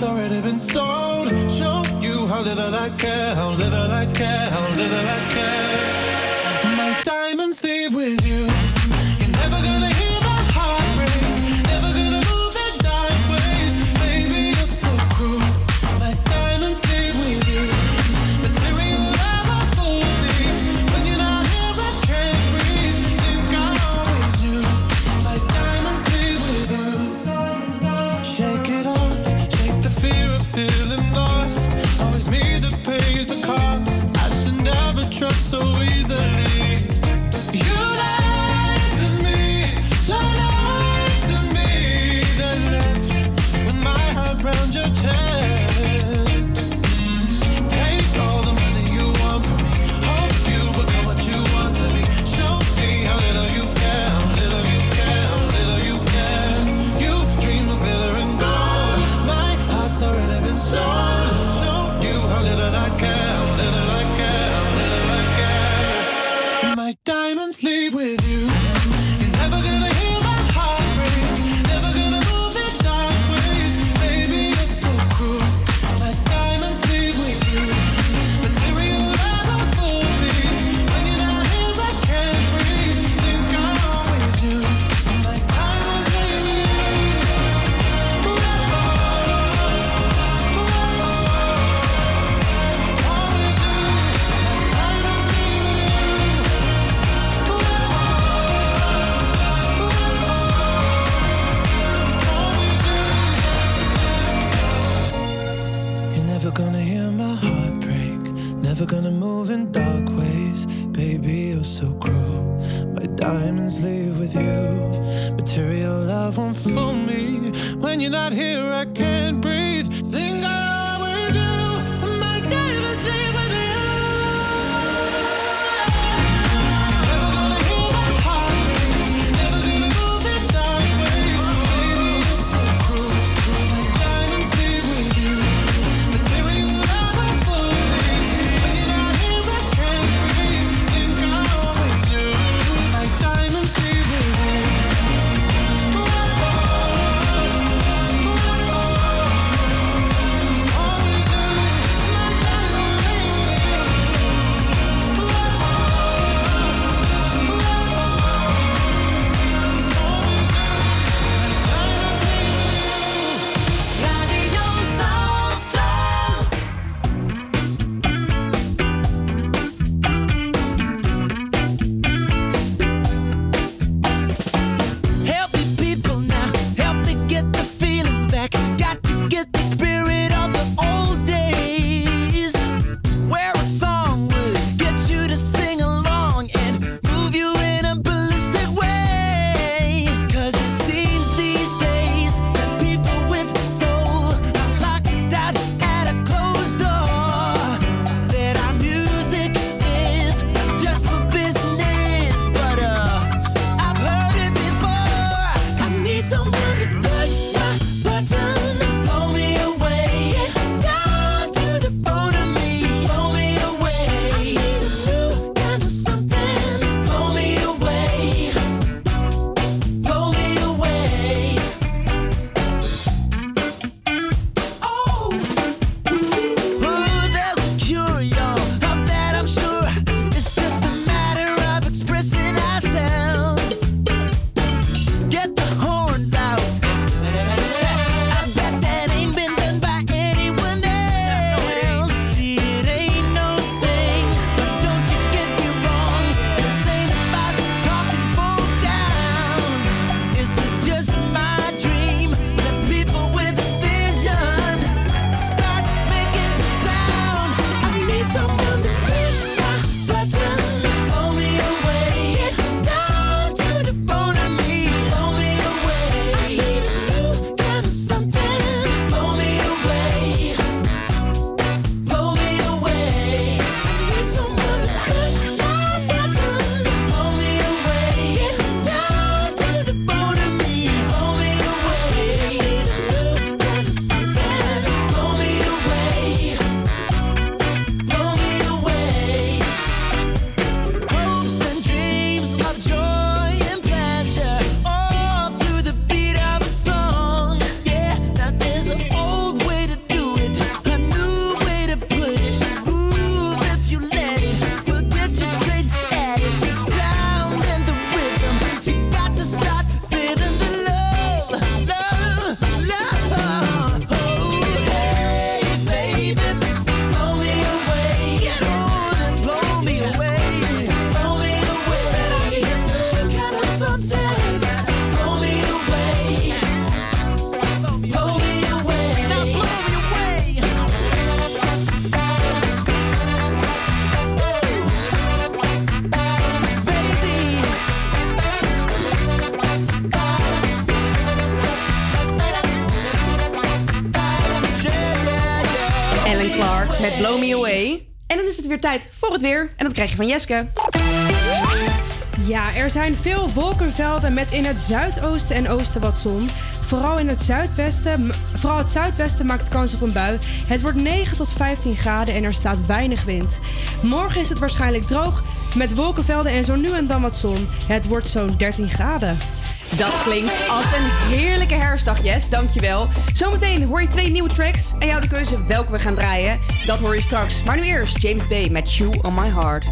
Heart's already been sold. Show you how little I care, how little I care, how little I care. My diamonds leave with you. You're never gonna tijd voor het weer. En dat krijg je van Jeske. Ja, er zijn veel wolkenvelden met in het zuidoosten en oosten wat zon. Vooral in het zuidwesten, vooral het zuidwesten maakt kans op een bui. Het wordt 9 tot 15 graden en er staat weinig wind. Morgen is het waarschijnlijk droog met wolkenvelden en zo nu en dan wat zon. Het wordt zo'n 13 graden. Dat klinkt als een heerlijke herfstdag, Yes, Dankjewel. Zometeen hoor je twee nieuwe tracks en jouw de keuze welke we gaan draaien. Dat hoor je straks. Maar nu eerst James Bay met Shoe on My Heart.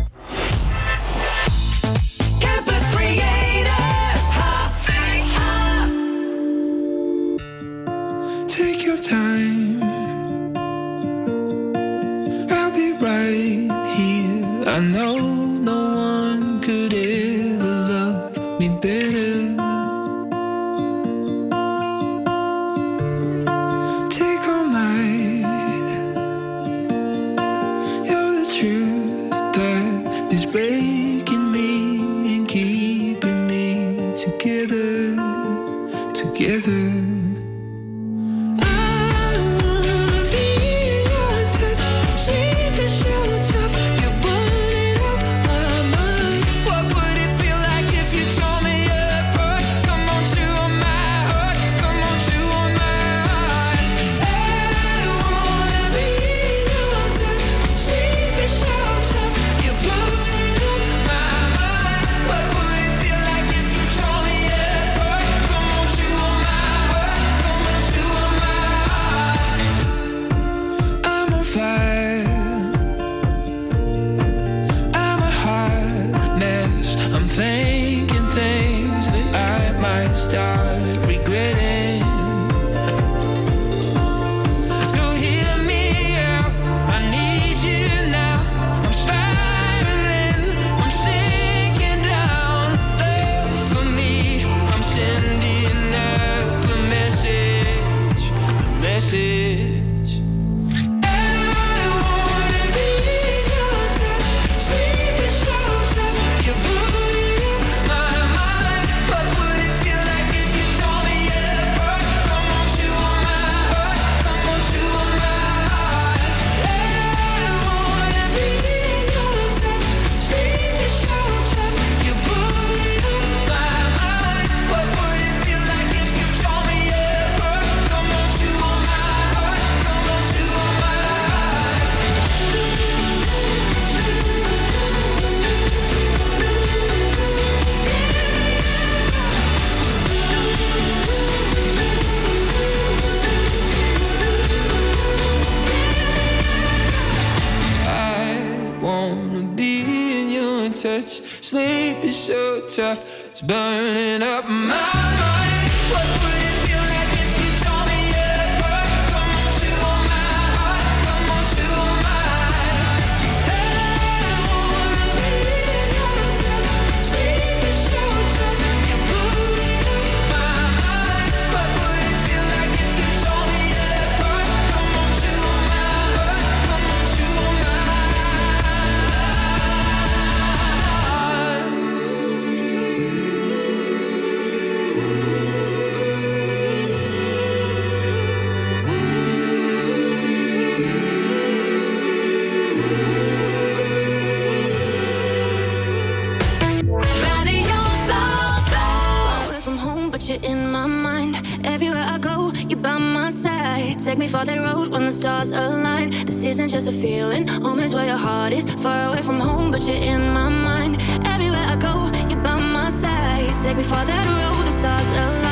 you in my mind. Everywhere I go, you're by my side. Take me for that road, the stars align.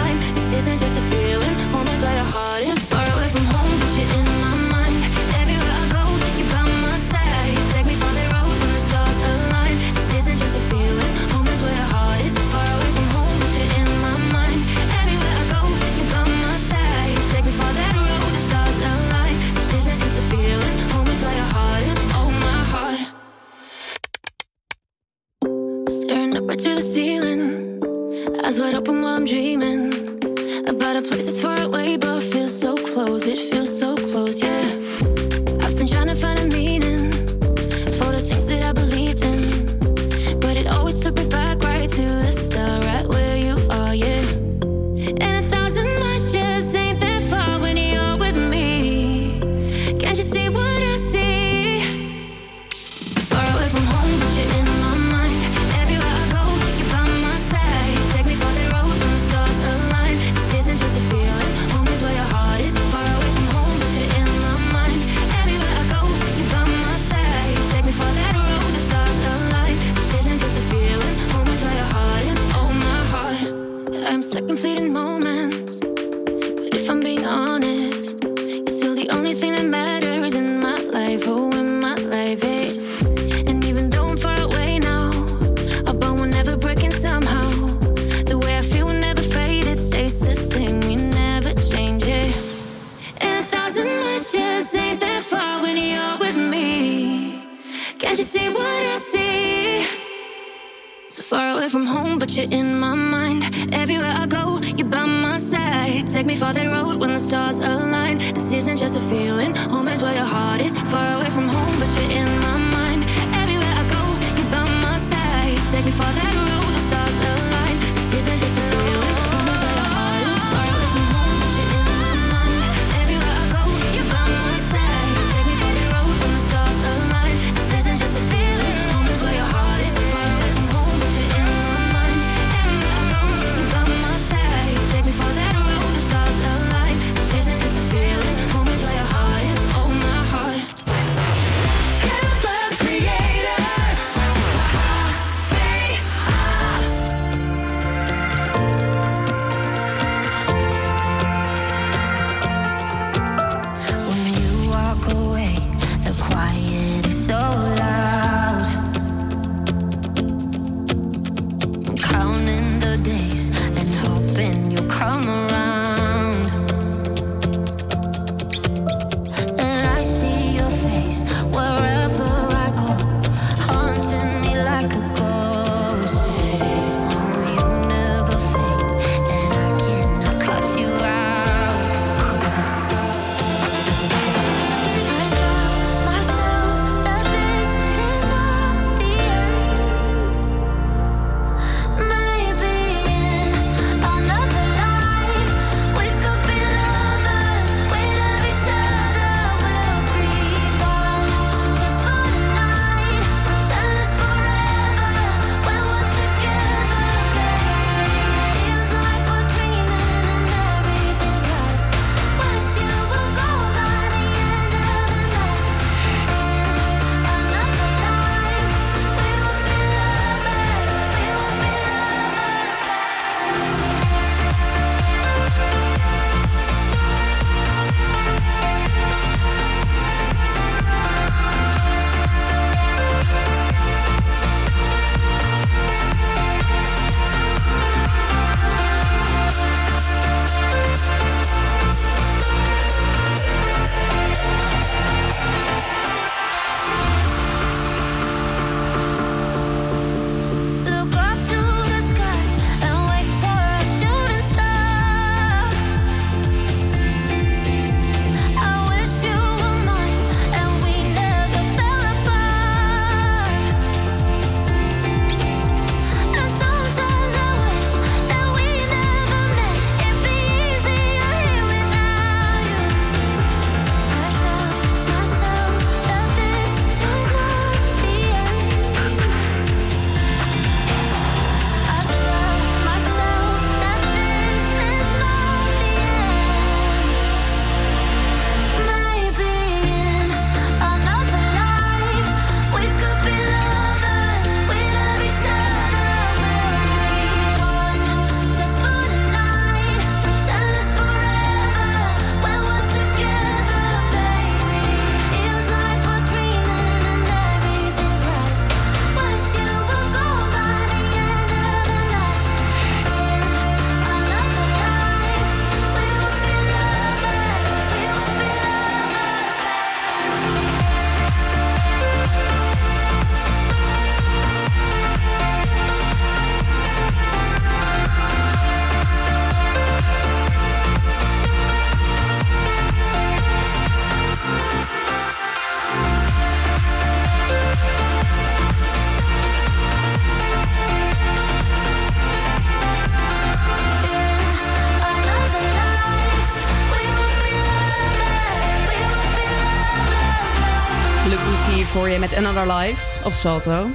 Another Life op Salto.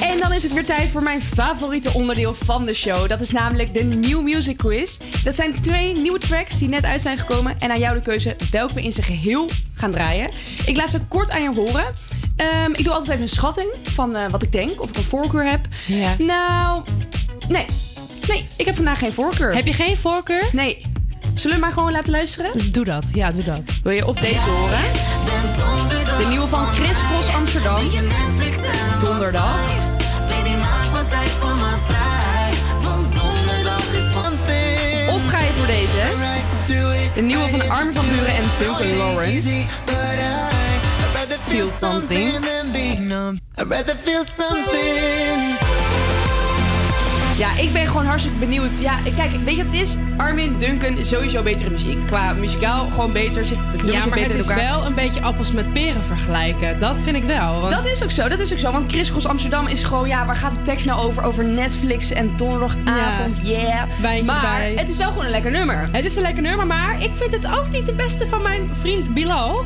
En dan is het weer tijd voor mijn favoriete onderdeel van de show. Dat is namelijk de New Music Quiz. Dat zijn twee nieuwe tracks die net uit zijn gekomen. En aan jou de keuze welke we in zijn geheel gaan draaien. Ik laat ze kort aan je horen. Ehm, ik doe altijd even een schatting van eh, wat ik denk. Of ik een voorkeur heb. Ja. Nou, nee. Nee, ik heb vandaag geen voorkeur. Heb je geen voorkeur? Nee. Zullen we maar gewoon laten luisteren? Doe dat. Ja, doe dat. Wil je op deze horen? De nieuwe van Chris Cross Amsterdam. Donderdag. Of ga je voor deze? De nieuwe van Armin van Buren en Duncan Lawrence. Rather feel something. Ja, ik ben gewoon hartstikke benieuwd. Ja, kijk, weet je wat het is? Armin, Duncan, sowieso betere muziek. Qua muzikaal gewoon beter. Zit het Ja, maar beter het is wel een beetje appels met peren vergelijken. Dat vind ik wel. Want Dat is ook zo, dat is ook zo. Want Chris Cross Amsterdam is gewoon, ja, waar gaat de tekst nou over? Over Netflix en donderdagavond, yeah. Wijntje maar bij. het is wel gewoon een lekker nummer. Het is een lekker nummer, maar ik vind het ook niet de beste van mijn vriend Bilal.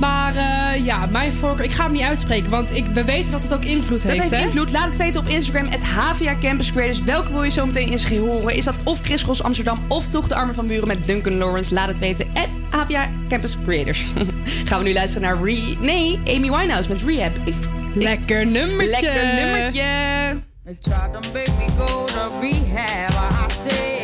Maar eh, ja, mijn voorkeur... Ik ga hem niet uitspreken, want ik, we weten dat het ook invloed Dat heeft, heeft hè? invloed. Laat het weten op Instagram, het HVA Campus Creators. Welke wil je zo meteen geheel horen? Is dat of Chris Cross Amsterdam of toch de Armen van Buren met Duncan Lawrence? Laat het weten, het HVA Campus Creators. Gaan we nu luisteren naar Re... Nee, Amy Winehouse met Rehab. Ik- Lekker nummertje. Lekker nummertje. They tried to make me go to rehab. I said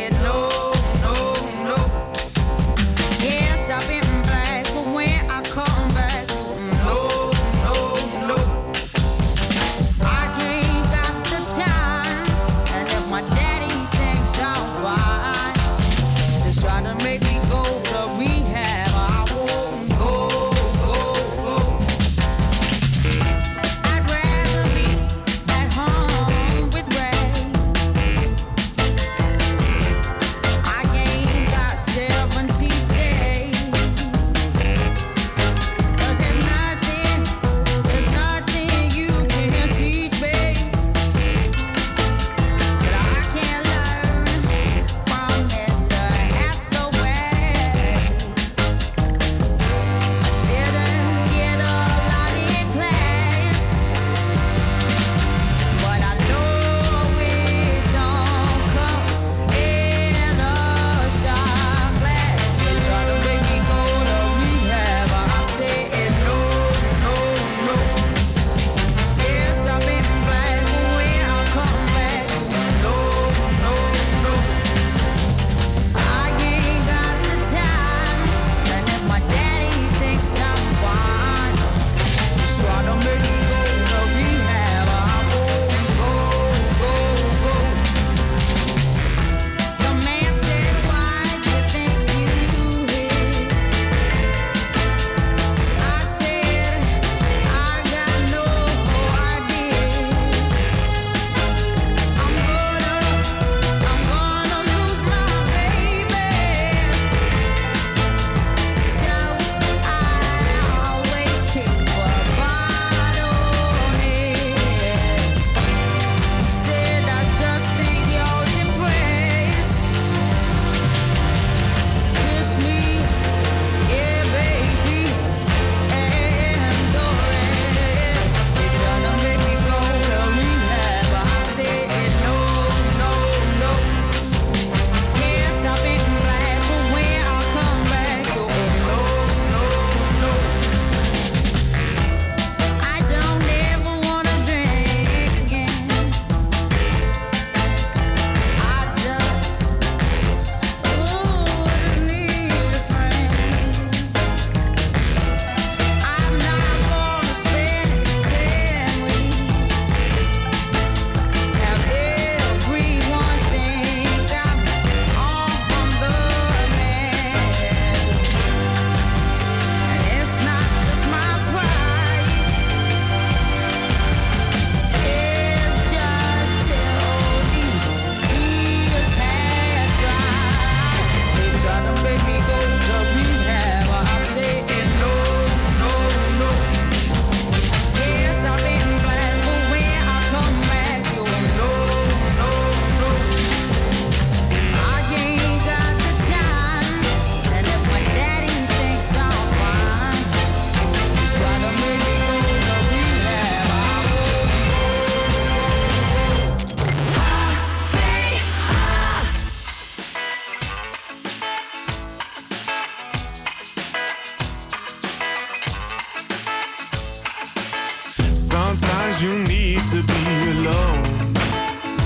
Sometimes you need to be alone.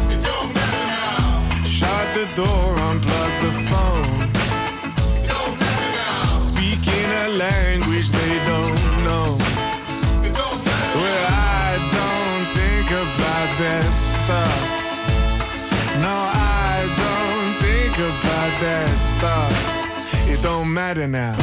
It don't matter now. Shut the door, unplug the phone. It don't matter now. Speak in a language they don't know. It don't matter now. well, I don't think about that stuff. No, I don't think about that stuff. It don't matter now.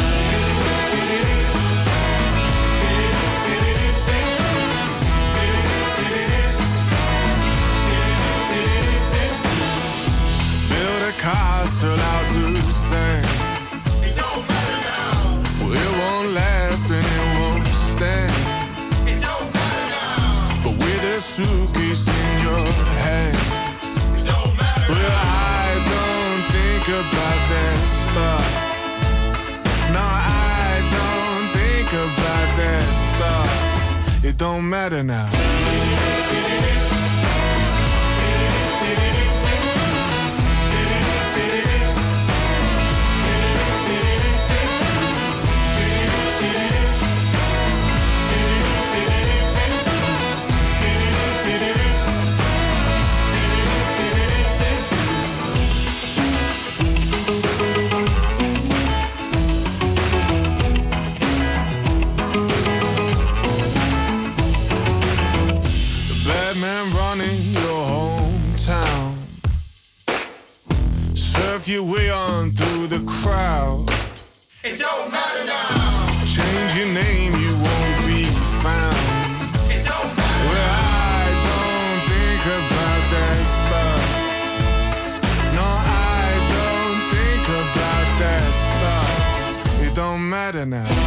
Don't matter now. Your way on through the crowd. It don't matter now. Change your name, you won't be found. It don't matter. Well, I don't think about that stuff. No, I don't think about that stuff. It don't matter now.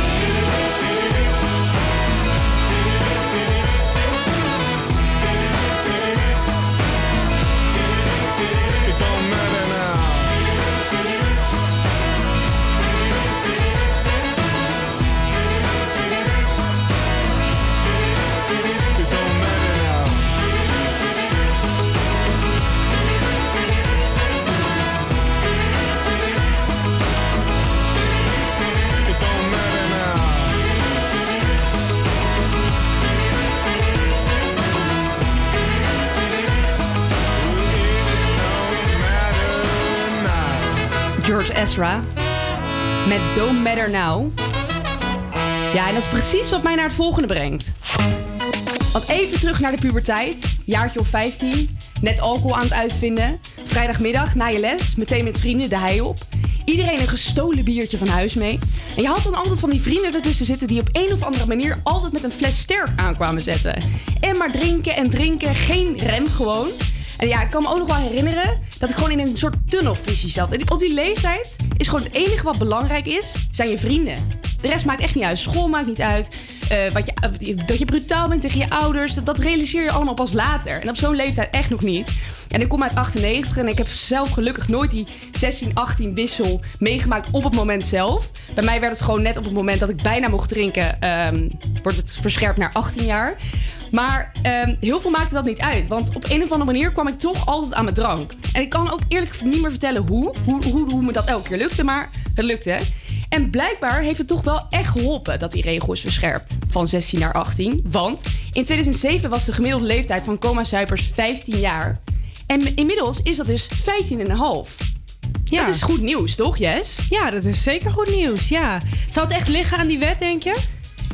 Met Don't Matter Now. Ja, en dat is precies wat mij naar het volgende brengt. Want even terug naar de puberteit. Jaartje of 15. Net alcohol aan het uitvinden. Vrijdagmiddag na je les. Meteen met vrienden de hei op. Iedereen een gestolen biertje van huis mee. En je had dan altijd van die vrienden ertussen zitten... die op een of andere manier altijd met een fles sterk aankwamen zetten. En maar drinken en drinken. Geen rem gewoon. En ja, ik kan me ook nog wel herinneren dat ik gewoon in een soort tunnelvisie zat. En op die leeftijd is gewoon het enige wat belangrijk is, zijn je vrienden. De rest maakt echt niet uit. School maakt niet uit. Eh, wat je, eh, dat je brutaal bent tegen je ouders, dat, dat realiseer je allemaal pas later. En op zo'n leeftijd echt nog niet. En ik kom uit 98 en ik heb zelf gelukkig nooit die 16, 18 wissel meegemaakt op het moment zelf. Bij mij werd het gewoon net op het moment dat ik bijna mocht drinken, ehm, wordt het verscherpt naar 18 jaar. Maar ehm, heel veel maakte dat niet uit. Want op een of andere manier kwam ik toch altijd aan mijn drank. En ik kan ook eerlijk niet meer vertellen hoe. Hoe, hoe, hoe me dat elke keer lukte. Maar het lukte. En blijkbaar heeft het toch wel echt geholpen dat die regel is verscherpt. Van 16 naar 18. Want in 2007 was de gemiddelde leeftijd van coma-zuipers 15 jaar. En inmiddels is dat dus 15,5. Ja. Dat is goed nieuws, toch, Jess? Ja, dat is zeker goed nieuws. Ja. Zou het echt liggen aan die wet, denk je?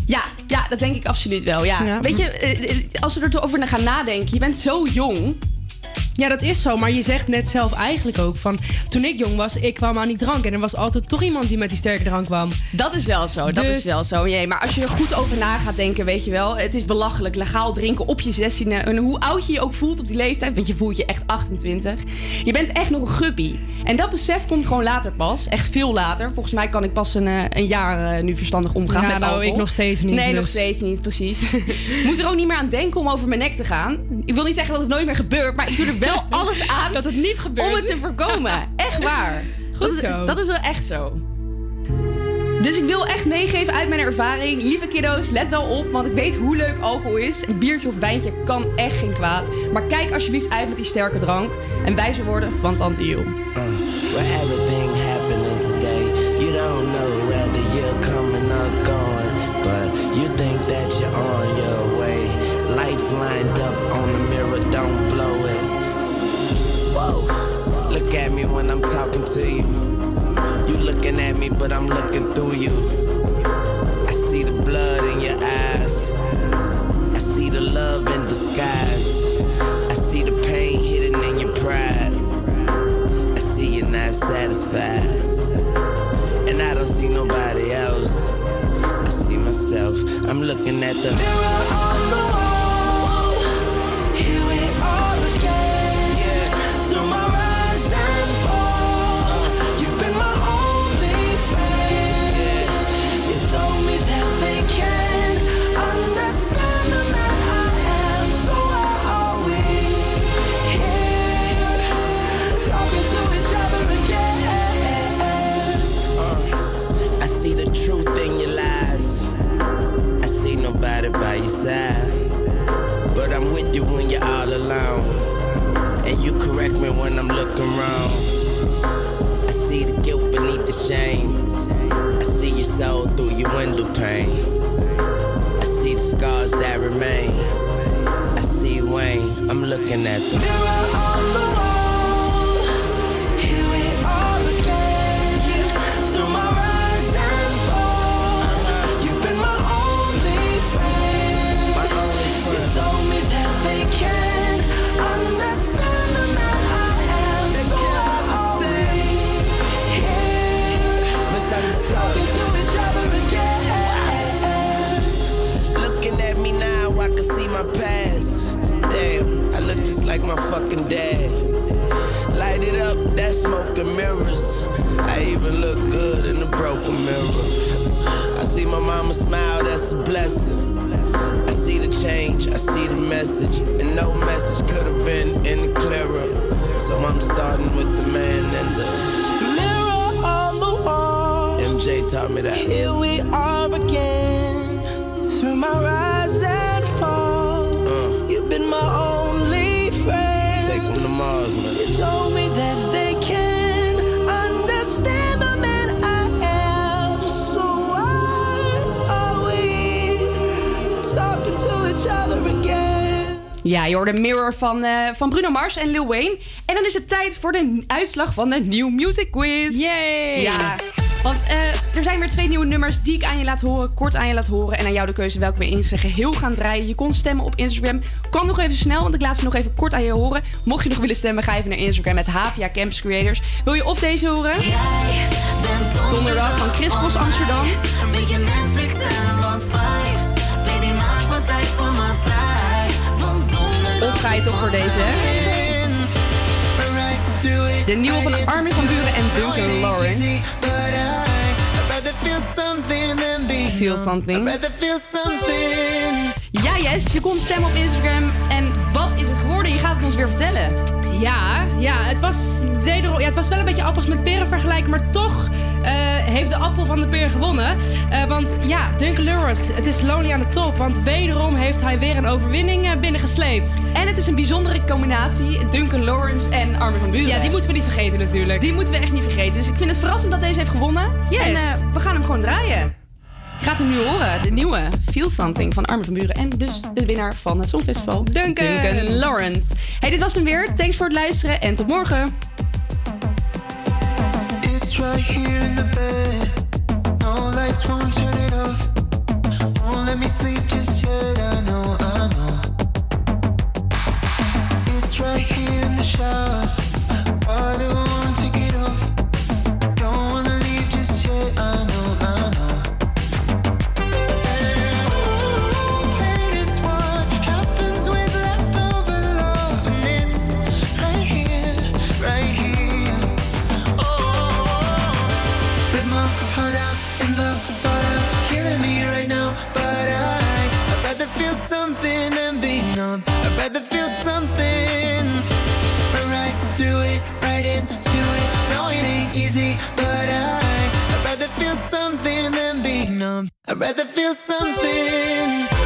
Ja, ja, dat denk ik absoluut wel. Ja. Ja. Weet je, eh, eh, als we erover gaan nadenken, je bent zo jong. Ja, dat is zo. Maar je zegt net zelf eigenlijk ook van... Toen ik jong was, ik kwam aan die drank. En er was altijd toch iemand die met die sterke drank kwam. Dat is wel zo, dat Dus- is wel zo. Jee, maar als je er goed over na gaat denken, weet je wel... Het is belachelijk, legaal drinken op je 16e. En hoe oud je je ook voelt op die leeftijd... want je voelt je echt 28. Je bent echt nog een guppie. En dat besef komt gewoon later pas. Echt veel later. Volgens mij kan ik pas een, eh, een jaar eh, nu verstandig omgaan Ja, met nou, alcohol. ik nog steeds niet, Nee, nog dus. steeds niet, precies. Moet er ook niet meer aan denken om over mijn nek te gaan. Ik wil niet zeggen dat het nooit meer gebeurt... maar ik doe er wel alles aan... Dat het niet gebeurt. Om het te voorkomen. Echt waar. Goed dat is, zo. Dat is wel echt zo. Dus ik wil echt meegeven uit mijn ervaring. Lieve kiddo's, let wel op, want ik weet hoe leuk alcohol is. Een biertje of wijntje kan echt geen kwaad. Maar kijk alsjeblieft uit met die sterke drank. En wijze woorden van Tante Jul. Where everything happening today, you don't know whether you're coming or going, but you think that you're on your way. Life lined up on the mirror, don't look at me when I'm talking to you. You looking at me, but I'm looking through you. I see the blood in your eyes. I see the love in disguise. I see the pain hidden in your pride. I see you're not satisfied. And I don't see nobody else. I see myself. I'm looking at the mirror on the wall. By your side. But I'm with you when you're all alone. And you correct me when I'm looking wrong. I see the guilt beneath the shame. I see your soul through your window pane. I see the scars that remain. I see Wayne, I'm looking at the my fucking dad. Light it up, that smoke and mirrors. I even look good in the broken mirror. I see my mama smile, that's a blessing. I see the change, I see the message. And no message could have been any clearer. So I'm starting with the man and the Mirror on the wall. MJ taught me that. Here we are again. Through my rise Ja, je hoorde Mirror van, eh, van Bruno Mars en Lil Wayne. En dan is het tijd voor de uitslag van de New Music Quiz. Yay! Ja, want eh, er zijn weer twee nieuwe nummers die ik aan je laat horen, kort aan je laat horen. En aan jou de keuze welke we in zijn geheel gaan draaien. Je kon stemmen op Instagram. Kan nog even snel, want ik laat ze nog even kort aan je horen. Mocht je nog willen stemmen, ga even naar Instagram met Havia Campus Creators. Wil je of deze horen? Donderdag van Chris Bos Amsterdam. Ga je toch voor deze? De nieuwe van Armin van Buren en Duncan Lawrence. Feel something. Ja, yes, je kon stemmen op Instagram. En wat is het geworden? Je gaat het ons weer vertellen. Ja, ja, het was, ja, het was wel een beetje appels met peren vergelijken, maar toch heeft de appel van de peer gewonnen. Eh, want ja, Duncan Lawrence, het is lonely aan de top, want wederom heeft hij weer een overwinning eh, binnengesleept. En het is een bijzondere combinatie, Duncan Lawrence en Armin van Buren. Ja, die moeten we niet vergeten natuurlijk. Die moeten we echt niet vergeten. Dus ik vind het verrassend dat deze heeft gewonnen. Yes. En eh, we gaan hem gewoon draaien. Gaat hem nu horen, de nieuwe Feel Something van Armin van Buren. En dus de winnaar van het Songfestival, Duncan. Lawrence. Hey, dit was hem weer. Thanks voor het luisteren en tot morgen. It's right here in the bed. Something than be numb. I'd rather feel something. Run right through it, right into it. No, it ain't easy, but I, I'd rather feel something than be numb. I'd rather feel something.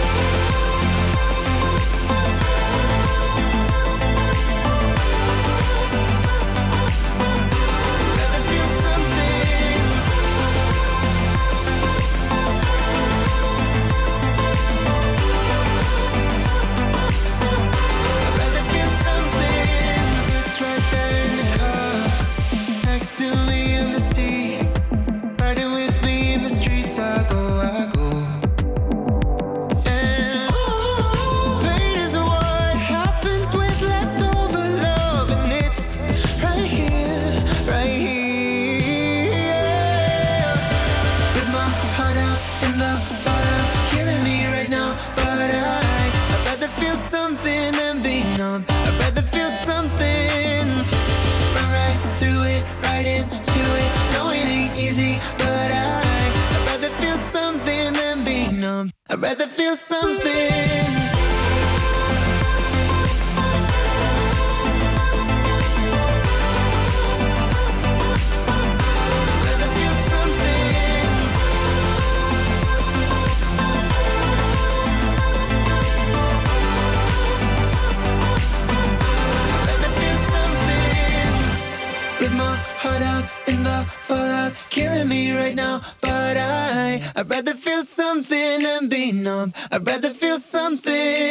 Rather feel something. Killing me right now, but I I'd rather feel something than be numb. I'd rather feel something.